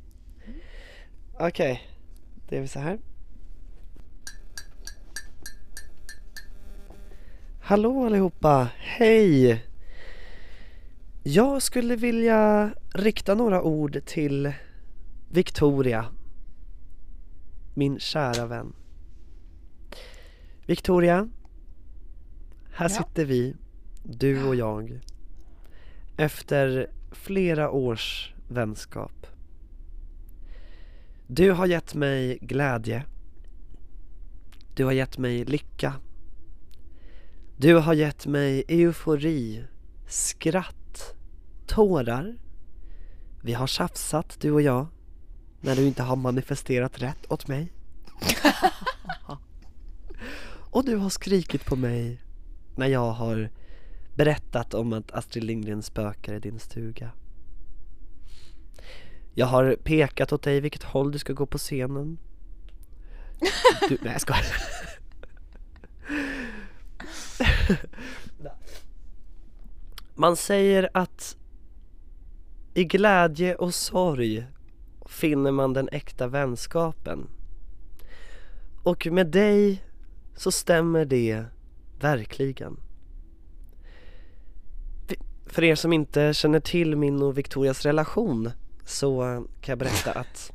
Okej, det är vi så här. Hallå allihopa, hej! Jag skulle vilja rikta några ord till Victoria, min kära vän. Victoria, här Ja. sitter vi, du och jag, efter flera års vänskap. Du har gett mig glädje. Du har gett mig lycka. Du har gett mig eufori, skratt, tårar. Vi har tjafsat du och jag när du inte har manifesterat rätt åt mig. och du har skrikit på mig när jag har berättat om att Astrid Lindgren spökar i din stuga. Jag har pekat åt dig vilket håll du ska gå på scenen. Du, nej jag skojar. Man säger att i glädje och sorg finner man den äkta vänskapen. Och med dig så stämmer det verkligen. För er som inte känner till min och Victorias relation så kan jag berätta att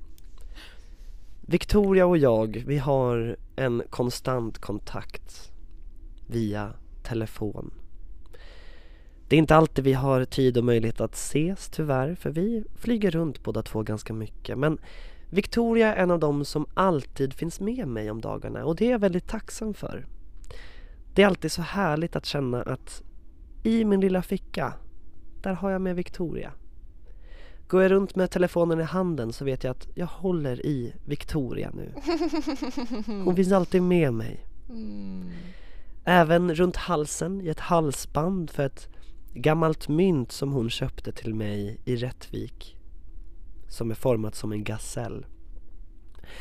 Victoria och jag, vi har en konstant kontakt via telefon. Det är inte alltid vi har tid och möjlighet att ses tyvärr, för vi flyger runt båda två ganska mycket. Men Victoria är en av dem som alltid finns med mig om dagarna och det är jag väldigt tacksam för. Det är alltid så härligt att känna att i min lilla ficka, där har jag med Victoria. Går jag runt med telefonen i handen så vet jag att jag håller i Victoria nu. Hon finns alltid med mig. Även runt halsen i ett halsband för ett gammalt mynt som hon köpte till mig i Rättvik. Som är format som en gasell.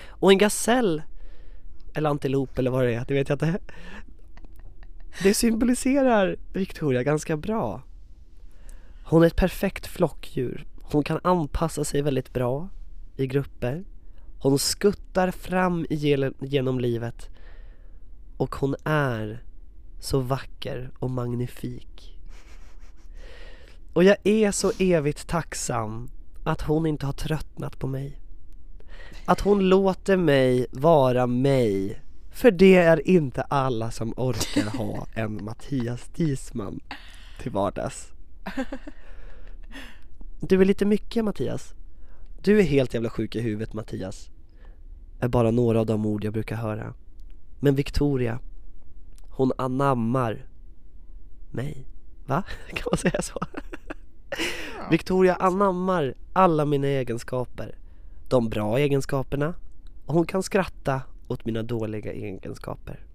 Och en gasell, eller antilop eller vad det är, det vet jag inte. Det symboliserar Victoria ganska bra. Hon är ett perfekt flockdjur. Hon kan anpassa sig väldigt bra i grupper. Hon skuttar fram genom livet och hon är så vacker och magnifik. Och jag är så evigt tacksam att hon inte har tröttnat på mig. Att hon låter mig vara mig. För det är inte alla som orkar ha en Mattias Disman till vardags. Du är lite mycket Mattias. Du är helt jävla sjuk i huvudet Mattias. Är bara några av de ord jag brukar höra. Men Victoria, hon anammar mig. Va? Kan man säga så? Victoria anammar alla mina egenskaper. De bra egenskaperna och hon kan skratta åt mina dåliga egenskaper.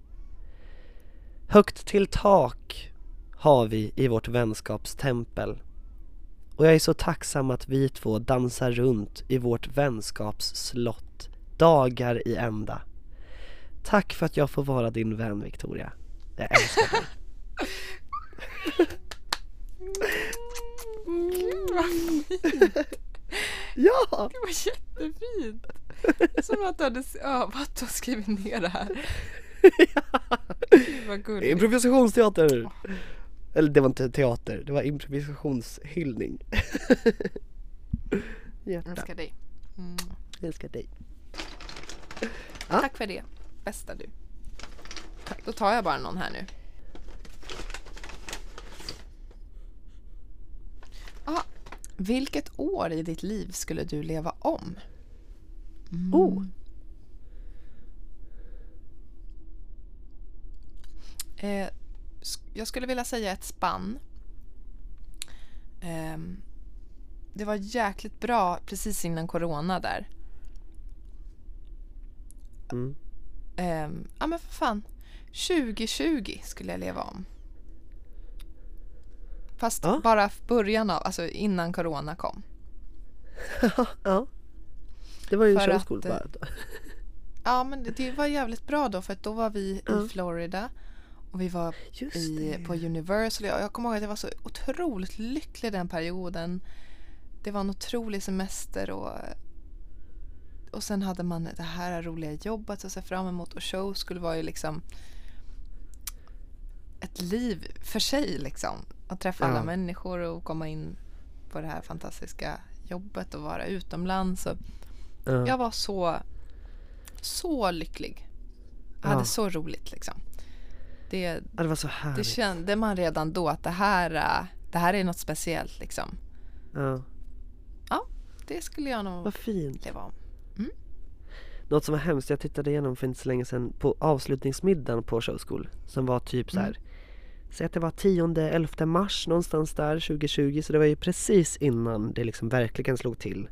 Högt till tak har vi i vårt vänskapstempel. Och jag är så tacksam att vi två dansar runt i vårt vänskapsslott dagar i ända. Tack för att jag får vara din vän Victoria. Jag älskar dig. Gud vad fint! Ja! Det var jättefint! Som att du hade övat och skrivit ner det här. Gud vad gulligt. Improvisationsteater! Eller det var inte teater, det var improvisationshyllning. Hjärta, Älskar dig. Mm. älskar dig. Ja. Tack för det. Bästa du. Då tar jag bara någon här nu. Ah, vilket år i ditt liv skulle du leva om? Mm. Oh. Eh, jag skulle vilja säga ett spann. Ehm, det var jäkligt bra precis innan corona där. Mm. Ehm, ja men för fan. 2020 skulle jag leva om. Fast Ja. bara början av, alltså innan corona kom. ja. Det var ju För att, bara. Ja, men det, var jävligt bra då för att då var vi Ja. i Florida och vi var Just i, på Universal. Jag, jag kommer ihåg att jag var så otroligt lycklig den perioden. Det var en otrolig semester och, och sen hade man det här roliga jobbet att se fram emot och show skulle vara ju liksom ett liv för sig liksom. Att träffa alla Ja. människor och komma in på det här fantastiska jobbet och vara utomlands. Och Ja. jag var så, så lycklig. Jag hade Ja. så roligt liksom. Det, Ja, det var så härligt. det kände man redan då att det här, det här är något speciellt liksom. Ja, Det skulle jag nog vad fint. leva om. Något som var hemskt, jag tittade igenom för inte så länge sedan på avslutningsmiddagen på Show School Som var typ så här. Mm. Säg att det var 10-11 mars någonstans där 2020 Så det var ju precis innan det liksom verkligen slog till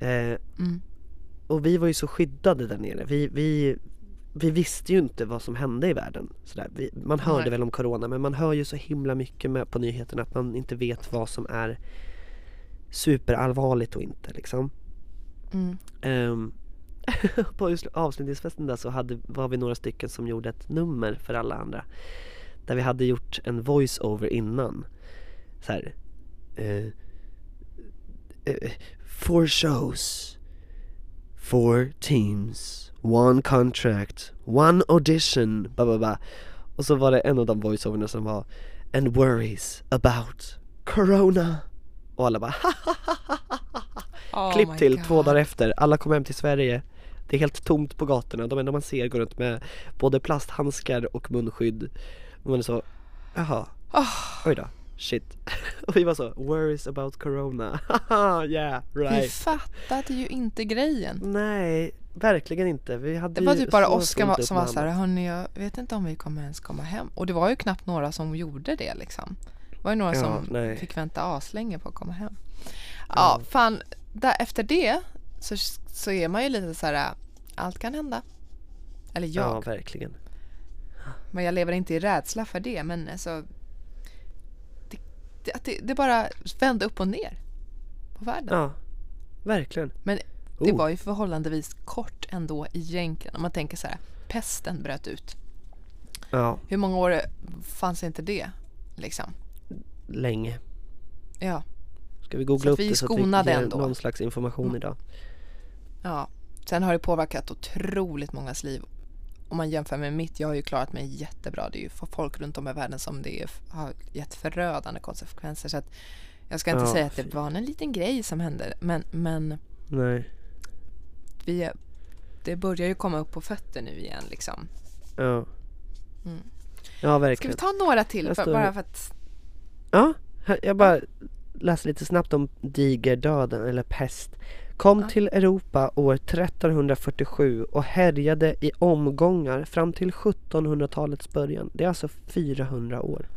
eh, Mm. Och vi var ju så skyddade där nere Vi, vi, vi visste ju inte vad som hände i världen sådär. Vi, Man hörde Nej. väl om corona men man hör ju så himla mycket med på nyheterna att man inte vet vad som är superallvarligt och inte liksom Mm. Ehm, på avslutningsfesten där så hade, var vi några stycken som gjorde ett nummer för alla andra. Där vi hade gjort en voice-over innan. Så här. eh, eh, four shows. Four teams. One contract. One audition. Blah, blah, blah. Och så var det en av de voice-overna som var And worries about Corona. Och alla bara Oh Klipp till God. två dagar efter, alla kom hem till Sverige Det är helt tomt på gatorna, de enda man ser går runt med både plasthandskar och munskydd Och man är så, jaha, Ah. oj då, shit Och vi var så, worries about corona, yeah, Vi right fattade ju inte grejen. Nej, verkligen inte, vi hade Det var typ bara Oskar som var så här, hörni jag vet inte om vi kommer ens komma hem. Och det var ju knappt några som gjorde det liksom. Det var ju några Ja, som nej. fick vänta aslänge på att komma hem. Ja, Ja. fan, där, efter det så, så är man ju lite så här, allt kan hända. Eller jag, Ja, verkligen men jag lever inte i rädsla för det. Men alltså, det, det, det, bara vände upp och ner på världen. Ja, verkligen Men det Oh. var ju förhållandevis kort ändå egentligen. Om man tänker så här, pesten bröt ut. Ja, Hur många år fanns inte det? Liksom. länge Ja, Ska vi googla Så upp vi det så att vi ger ändå. någon slags information Mm. idag ja. Sen har det påverkat otroligt mångas liv. Om man jämför med mitt, jag har ju klarat mig jättebra. Det är ju för folk runt om i världen som det är, har gett förödande konsekvenser. Så att jag ska inte Ja, säga att det var en liten grej som hände. Men, men Nej, vi, det börjar ju komma upp på fötter nu igen liksom. ja Mm. Ja, Ska verkligen vi ta några till? För, bara för att... Ja, jag bara läser lite snabbt om digerdöden eller pest. Kom Ja. till Europa år 1347 och härjade i omgångar fram till 1700-talets början. Det är alltså 400 år.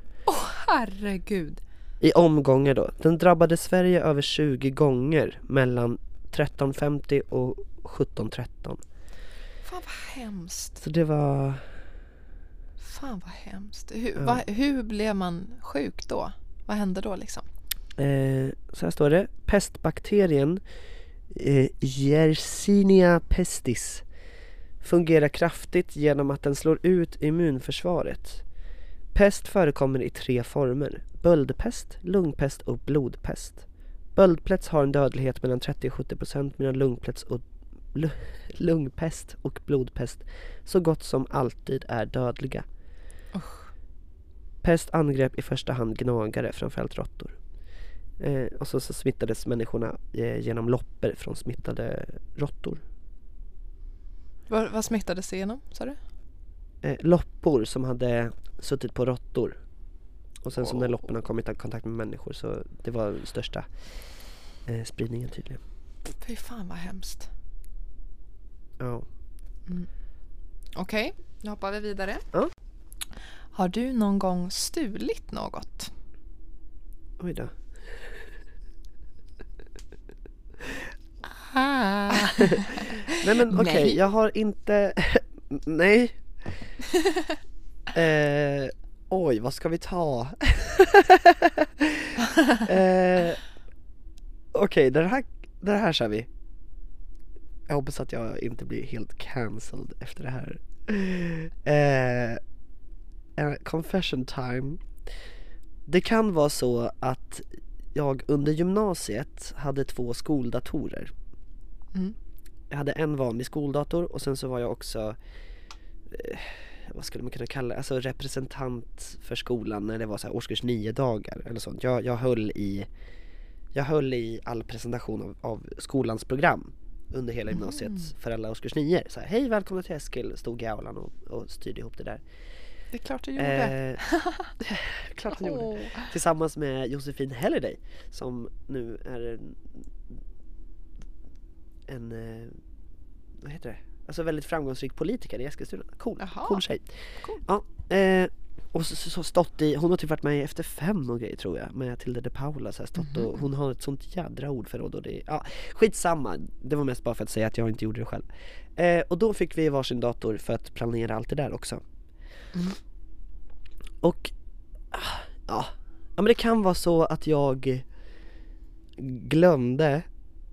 Herregud. I omgångar då. Den drabbade Sverige över 20 gånger mellan 1350 och 1713. Fan vad hemskt. Så det var... Fan vad hemskt. Hur, Ja. va, hur blev man sjuk då? Vad hände då liksom? Eh, så här står det. Pestbakterien eh, Yersinia pestis fungerar kraftigt genom att den slår ut immunförsvaret. Pest förekommer i tre former. Böldpest, lungpest och blodpest. Böldpest har en dödlighet mellan 30 och 70 procent medan lungpest och, lu- lungpest och blodpest så gott som alltid är dödliga. Pest angrep i första hand gnagare, framförallt råttor. Eh, och så, så smittades människorna eh, genom loppor från smittade råttor. Vad, vad smittades det genom, sa du? Eh, loppor som hade suttit på råttor. Och sen så när lopporna kommit i kontakt med människor så det var den största eh, spridningen tydligen. Fy fan vad hemskt. Ja. Okej, nu hoppar vi vidare. Ja. Har du någon gång stulit något? Oj då. Ah. Nej men okej, Nej. jag har inte... Nej. eh, oj, vad ska vi ta? eh, okej, det här, det här kör vi. Jag hoppas att jag inte blir helt cancelled efter det här. Eh, confession time. Det kan vara så att jag under gymnasiet hade två skoldatorer. Mm. Jag hade en vanlig skoldator och sen så var jag också eh, vad skulle man kunna kalla det, alltså representant för skolan när det var så här årskurs nio dagar eller sånt. Jag, jag höll i jag höll i all presentation av, av skolans program under hela gymnasiet Mm. för alla årskurs nio. Så här, hej välkomna till Eskil, stod i aulan och, och styrde ihop det där. Det är klart du gjorde. Eh, klart jag gjorde. Åh. Tillsammans med Josefin Halliday som nu är en, en eh, vad heter det? Alltså väldigt framgångsrik politiker i Eskilstuna. Cool, Jaha. cool tjej. Cool. Ja, eh, och så, så, så stått i, hon har typ varit med i Efter fem och grejer tror jag med Tilde de Paula så här stått och hon har ett sånt jädra ordförråd och det, ja skitsamma. Det var mest bara för att säga att jag inte gjorde det själv. Eh, och då fick vi varsin dator för att planera allt det där också. Mm. Och ja, ja men det kan vara så att jag glömde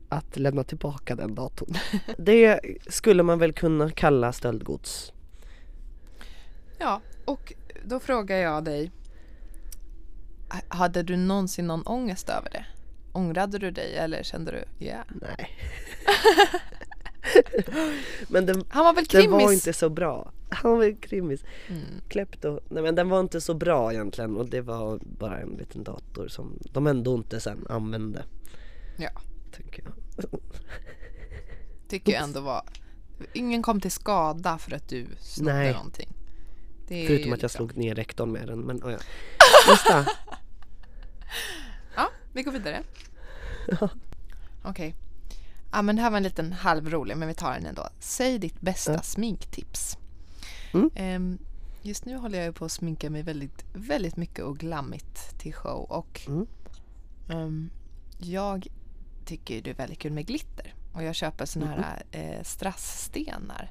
att lämna tillbaka den datorn. Det skulle man väl kunna kalla stöldgods. Ja, och då frågar jag dig. Hade du någonsin någon ångest över det? Ångrade du dig eller kände du, ja. Nej. men den, Han var väl den krimmis? var inte så bra. Han var väl krimmis. Mm. Klepto. Nej men den var inte så bra egentligen och det var bara en liten dator som de ändå inte sen använde. Ja, Tänker jag. tycker jag ändå var... Ingen kom till skada för att du snodde Nej. någonting. Förutom ju att jag liksom- slog ner rektorn med den men oh ja. Nästa. Ja, vi går vidare. Okej. Ja, men det här var en liten halvrolig, men vi tar den ändå. Säg ditt bästa Ja. sminktips. Mm. Ehm, just nu håller jag på att sminka mig väldigt, väldigt mycket och glammigt till show. Och Mm. ehm, jag tycker det är väldigt kul med glitter. Och jag köper såna här eh, strassstenar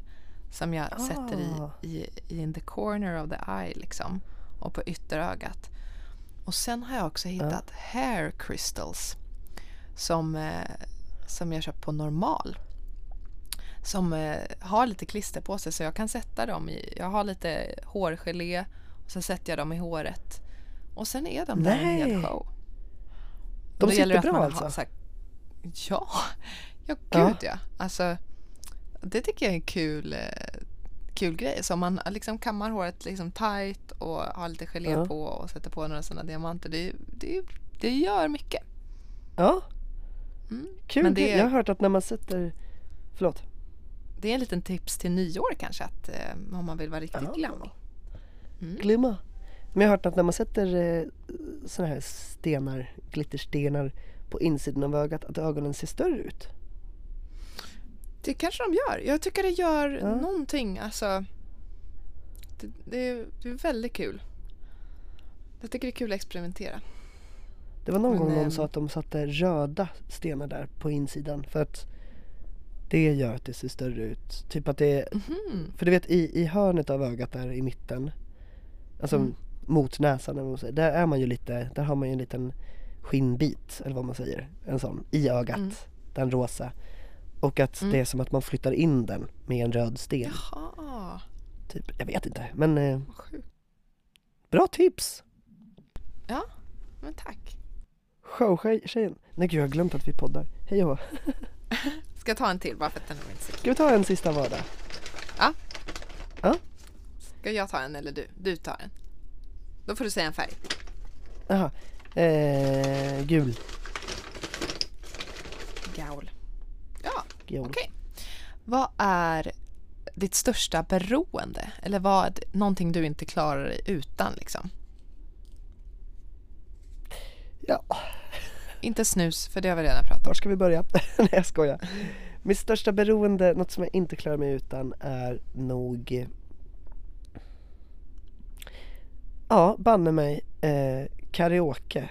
som jag sätter Ah. i, i, i in the corner of the eye liksom. Och på ytterögat. Och sen har jag också hittat hair crystals som, eh, som jag köpt på normal. Som eh, har lite klister på sig så jag kan sätta dem i, jag har lite hårgelé och så sätter jag dem i håret. Och sen är de där en hel Nej. show. De sitter bra man alltså? Här, ja, ja Ja. gud ja. Alltså, det tycker jag är en kul, eh, kul grej. Så om man liksom kammar håret liksom tight och har lite gelé Ja. på och sätter på några sådana diamanter. Det, det, det gör mycket. Ja, Mm. kul. Det- Jag har hört att när man sätter, förlåt. Det är en liten tips till nyår kanske att eh, om man vill vara riktigt Ja. glammig. Mm. Glimma. Men jag har hört att när man sätter eh, såna här stenar, glitterstenar på insidan av ögat att ögonen ser större ut. Det kanske de gör. Jag tycker det gör Ja. någonting. Alltså, det, det, är, det är väldigt kul. Jag tycker det är kul att experimentera. Det var någon Men, gång någon ehm, sa att de satte röda stenar där på insidan för att det gör att det ser större ut. Typ att det Mhm. för du vet i, i hörnet av ögat där i mitten, alltså Mm. mot näsan eller vad man säger, där är man ju lite, där har man ju en liten skinnbit eller vad man säger, en sån, i ögat, Mm. den rosa. Och att Mm. det är som att man flyttar in den med en röd sten. Jaha, Typ, jag vet inte, men eh, bra tips! Men tack. Showtjejen, nej gud jag har glömt att vi poddar. Hej och. Ska jag ta en till bara för att den är inte Ska vi ta en sista vardag? Ska jag ta en eller du? Du tar en. Då får du säga en färg. Jaha, eh, gul. Gaul. Ja, okej. Vad är ditt största beroende? Eller vad, någonting du inte klarar dig utan liksom? Ja, Inte snus, för det har vi redan pratat var om. ska vi börja? nej jag skojar. Mitt största beroende, något som jag inte klarar mig utan är nog Ja, banne mig eh, karaoke.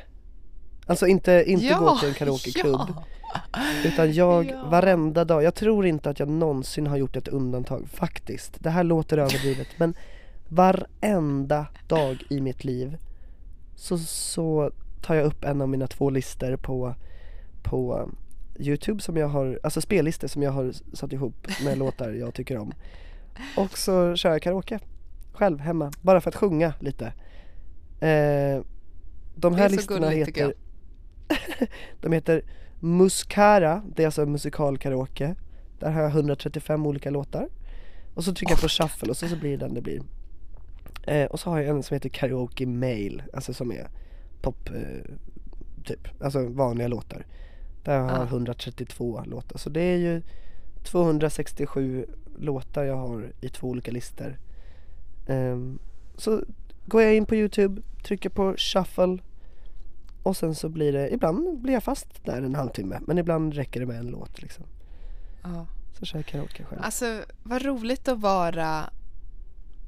Alltså inte, inte gå till en karaokeklubb. Ja. Utan jag Ja. varenda dag, jag tror inte att jag någonsin har gjort ett undantag faktiskt. Det här låter överdrivet men varenda dag i mitt liv så, så tar jag upp en av mina två listor på, på Youtube som jag har, alltså spellistor som jag har satt ihop med låtar jag tycker om. Och så kör jag karaoke själv hemma, bara för att sjunga lite. Eh, de här listorna gulligt, heter De heter Muscara, det är alltså musikal karaoke. Där har jag 135 olika låtar. Och så trycker jag på shuffle och så, så blir det den det blir. Eh, och så har jag en som heter Karaoke Mail, alltså som är pop, eh, typ, alltså vanliga låtar. Där har jag Ah. 132 låtar, så det är ju 267 låtar jag har i två olika listor. Ehm, så går jag in på Youtube, trycker på shuffle och sen så blir det, ibland blir jag fast där en halvtimme men ibland räcker det med en låt liksom. Ja. Så kör jag karaoke själv. Alltså, vad roligt att vara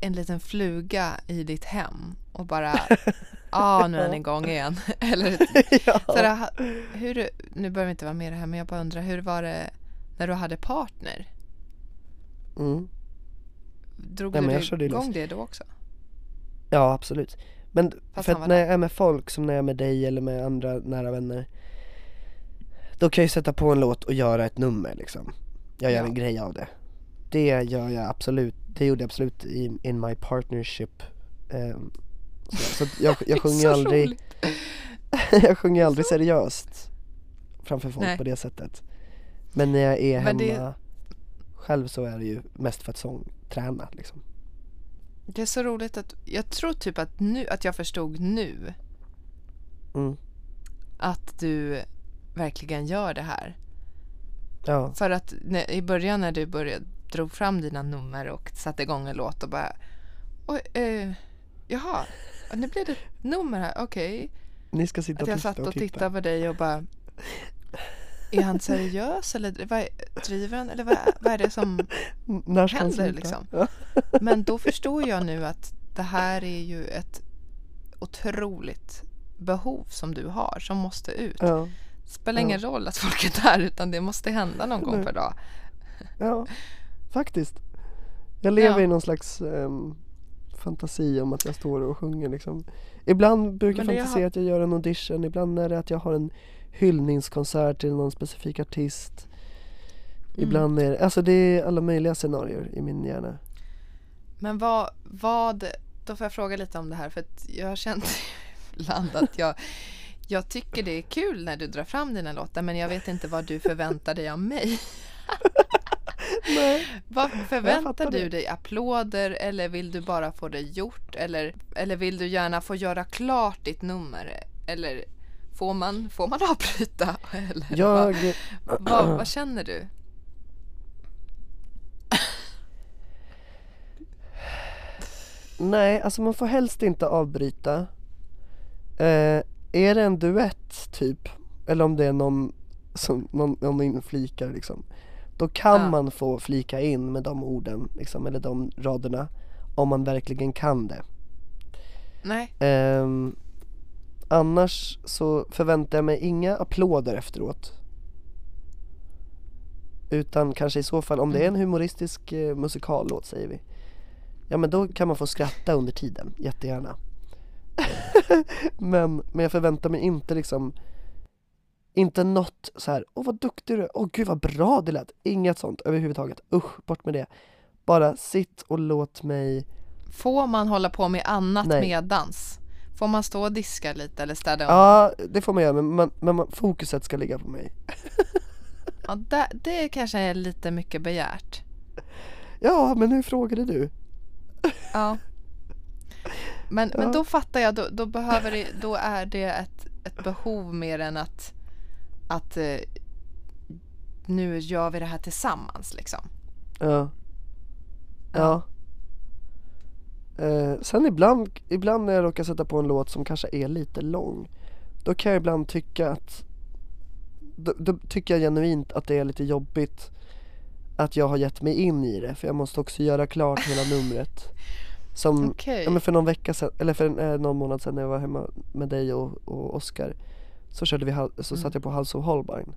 en liten fluga i ditt hem och bara, ah, nu är den igång igen. Eller, ja. så här, hur, nu behöver vi inte vara med i det här, men jag bara undrar, hur var det när du hade partner? Mm. Drog Nej, du igång det då också? ja absolut. Men Fast för att när jag är med folk, som när jag är med dig eller med andra nära vänner Då kan jag ju sätta på en låt och göra ett nummer liksom Jag gör Ja. en grej av det Det gör jag absolut, det gjorde jag absolut i, in my partnership Ehm, så, så jag, jag sjunger aldrig jag sjunger aldrig seriöst framför folk Nej. på det sättet Men när jag är Men hemma det- själv så är det ju mest för att sångträna liksom Det är så roligt att, jag tror typ att nu, att jag förstod nu mm. att du verkligen gör det här. Ja, För att när, i början när du började, drog fram dina nummer och satte igång en låt och bara Oj, eh, jaha, nu blev det ett nummer här, okej. ni ska sitta Att jag satt och titta tittade på dig och bara Är han seriös eller vad, driver han eller vad, vad är det som När ska händer, liksom? Ja. Men då förstår jag nu att det här är ju ett otroligt behov som du har som måste ut. Ja, spelar Ja. ingen roll att folk är där utan det måste hända någon gång Nej. per dag. ja, faktiskt. Jag lever Ja. i någon slags ehm, fantasi om att jag står och sjunger liksom. Ibland brukar jag fantisera har- att jag gör en audition, ibland är det att jag har en hyllningskonsert till någon specifik artist. Mm. Ibland är det, alltså det är alla möjliga scenarier i min hjärna. Men vad, vad, då får jag fråga lite om det här för att jag har känt ibland att jag, jag tycker det är kul när du drar fram dina låtar men jag vet inte vad du förväntar dig av mig. Nej. Vad förväntar du det. dig? Applåder eller vill du bara få det gjort? Eller, eller vill du gärna få göra klart ditt nummer? Eller får man, får man avbryta? Eller vad, Jag, vad, vad känner du? nej alltså man får helst inte avbryta. Eh, är det en duett typ, eller om det är någon som någon, någon inflikar liksom. Då kan Ja. man få flika in med de orden liksom, eller de raderna. Om man verkligen kan det. Nej, Ehm, annars så förväntar jag mig inga applåder efteråt. Utan kanske i så fall, om det är en humoristisk eh, musikallåt säger vi. Ja men då kan man få skratta under tiden, jättegärna. men, men jag förväntar mig inte liksom inte något så här, åh vad duktig du är, åh gud vad bra det lät. Inget sånt överhuvudtaget, usch bort med det. Bara sitt och låt mig får man hålla på med annat Nej. medans? Får man stå och diska lite eller städa om? Ja, det får man göra men, man, men man, fokuset ska ligga på mig. Ja, det, det kanske är lite mycket begärt. Ja, men hur frågade du? Ja. Men, men Ja. då fattar jag, då, då, behöver det, då är det ett, ett behov mer än att, att eh, nu gör vi det här tillsammans liksom. Ja. Ja. Eh, sen ibland, ibland när jag råkar sätta på en låt som kanske är lite lång Då kan jag ibland tycka att då, då tycker jag genuint att det är lite jobbigt Att jag har gett mig in i det för jag måste också göra klart hela numret Som, Okej. ja men för någon vecka sedan, eller för en, eh, någon månad sedan när jag var hemma med dig och, och Oscar Så körde vi, så Mm. satte jag på House of Holbein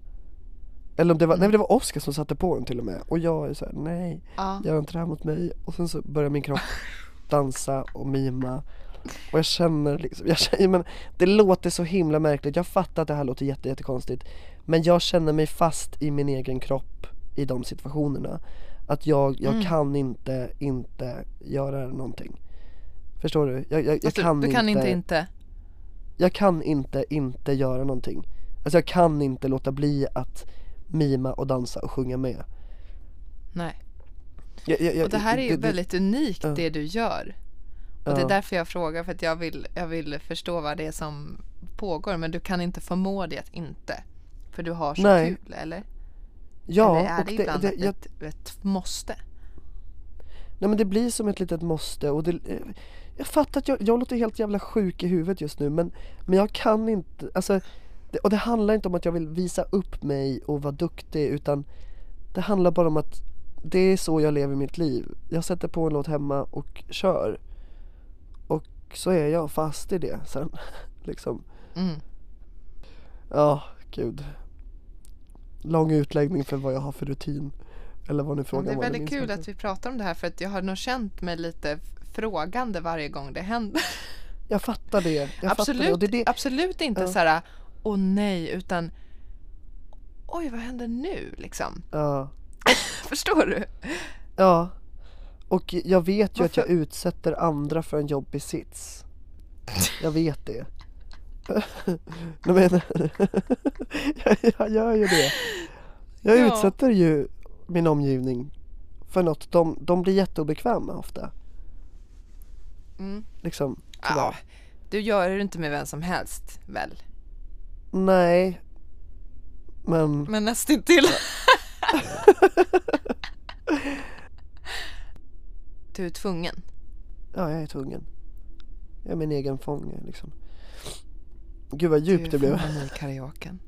Eller om det var, nej Mm. det var Oscar som satte på den till och med och jag är såhär, nej Ja. gör inte det här mot mig och sen så börjar min kropp dansa och mima och jag känner liksom, jag känner, men det låter så himla märkligt, jag fattar att det här låter jätte, jättekonstigt Men jag känner mig fast i min egen kropp i de situationerna. Att jag, jag Mm. kan inte, inte göra någonting. Förstår du? Jag, jag, jag Alltså, kan, du kan inte, inte inte. Jag kan inte, inte göra någonting. Alltså jag kan inte låta bli att mima och dansa och sjunga med. Nej. Jag, jag, jag, Och det här är ju det- det- väldigt unikt ja. det du gör. Och det är därför jag frågar för att jag vill, jag vill förstå vad det är som pågår men du kan inte förmå dig att inte. För du har så Nej. kul eller? Ja, eller är och det det, ibland det, ett, ett, måste? nej men det blir som ett litet måste och det, jag fattar att jag, jag låter helt jävla sjuk i huvudet just nu men, men jag kan inte, alltså det, och det handlar inte om att jag vill visa upp mig och vara duktig utan det handlar bara om att det är så jag lever mitt liv. Jag sätter på en låt hemma och kör. Och så är jag fast i det sen. liksom. Mm. Ja, gud. Lång utläggning för vad jag har för rutin. Eller vad nu Men frågan det är väldigt kul att vi pratar om det här för att jag har nog känt mig lite frågande varje gång det händer. Jag fattar det. Jag fattar det. absolut, Och det, är det. absolut inte Ja. så här åh nej utan oj vad händer nu liksom. Ja. Förstår du? ja. Och jag vet ju att jag utsätter andra för en jobbig sits. Jag vet det. Nej men, jag, jag gör ju det. Jag Ja. utsätter ju min omgivning för något. De, de blir jätteobekväma ofta. Mm. Liksom, Ja, tyvärr. du gör det inte med vem som helst väl? Nej. Men, Men nästintill. du är tvungen. ja jag är tvungen. Jag är min egen fånge liksom. Gud vad Du djupt det blev. fången i karaoken.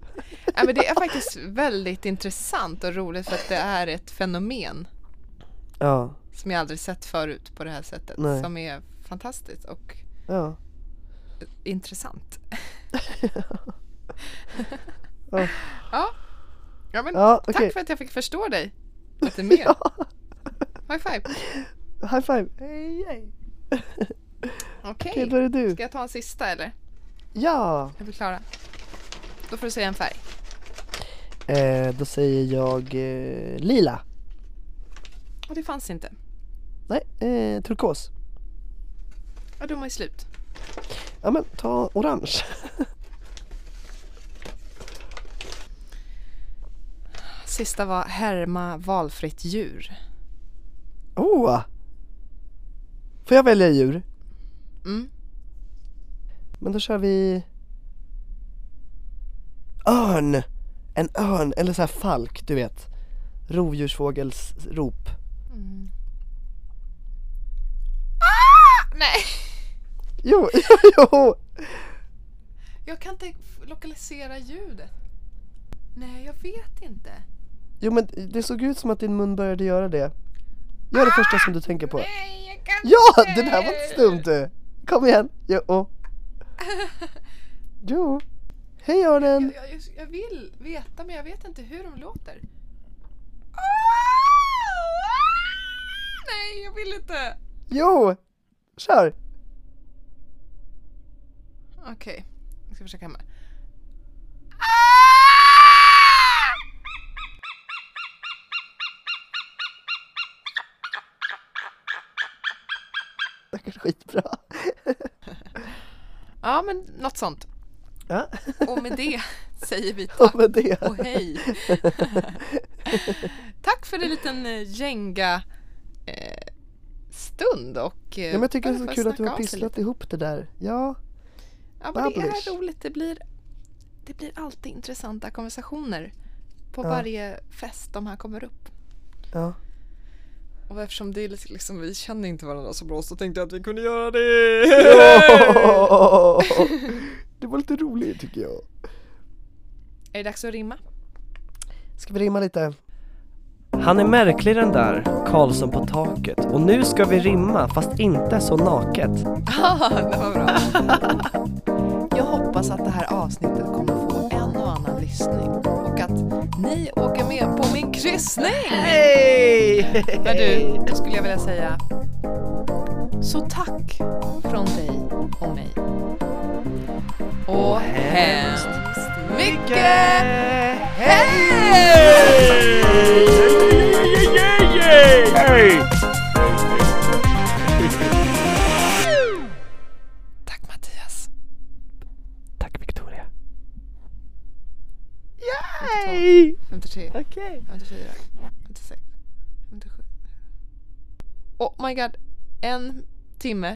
Ja, men det är faktiskt väldigt intressant och roligt för att det är ett fenomen Ja, som jag aldrig sett förut på det här sättet. Nej. Som är fantastiskt och ja. intressant. Ja. ja. ja, men Ja, tack okej. för att jag fick förstå dig lite mer. High five. High five! Hej, hej. Okej, det du. ska jag ta en sista eller? Ja! Är vi klara? Då får du säga en färg. Eh, då säger jag eh, lila. Och det fanns inte. Nej, eh, turkos. Ja, de i slut. Ja men ta orange. Sista var härma valfritt djur. Oh! Får jag välja djur? Mm. Men då kör vi Örn! En örn, eller så här falk, du vet Rovdjursfågels rop Ah! Nej! Jo, jo, jo! Jag kan inte lokalisera ljudet. Nej, jag vet inte. Jo men det såg ut som att din mun började göra det Gör det första som du tänker på Nej, jag kan Ja! inte. Det där var inte stumt du! Kom igen! Jo! Jo! Hej örnen! Jag, jag, jag vill veta, men jag vet inte hur de låter. Ah! Nej, jag vill inte. Jo! Kör! Okej, jag ska försöka hemma. Säkert skitbra Ja, men något sånt. Ja, Och med det säger vi och tack med det och hej. tack för en liten eh, gänga eh, stund och eh, Ja men jag tycker det är så kul att du har pysslat ihop det där Ja, Ja, men det är roligt. Det blir, det blir alltid intressanta konversationer på Ja. varje fest de här kommer upp. ja Och eftersom det är lite liksom, vi känner inte varandra så bra så tänkte jag att vi kunde göra det. Ja! Det var lite roligt tycker jag Är det dags att rimma? Ska vi rimma lite? Han är märklig den där, Karlsson på taket. Och nu ska vi rimma, fast inte så naket. Ah, det var bra. Jag hoppas att det här avsnittet kommer få en och annan lyssning och att ni åker med på min kryssning. Hej! Men du, då skulle jag vilja säga så tack från dig och mig. Och hemskt mycket Tack 53, Okej. 54, 56, 57. Oh my god. En timme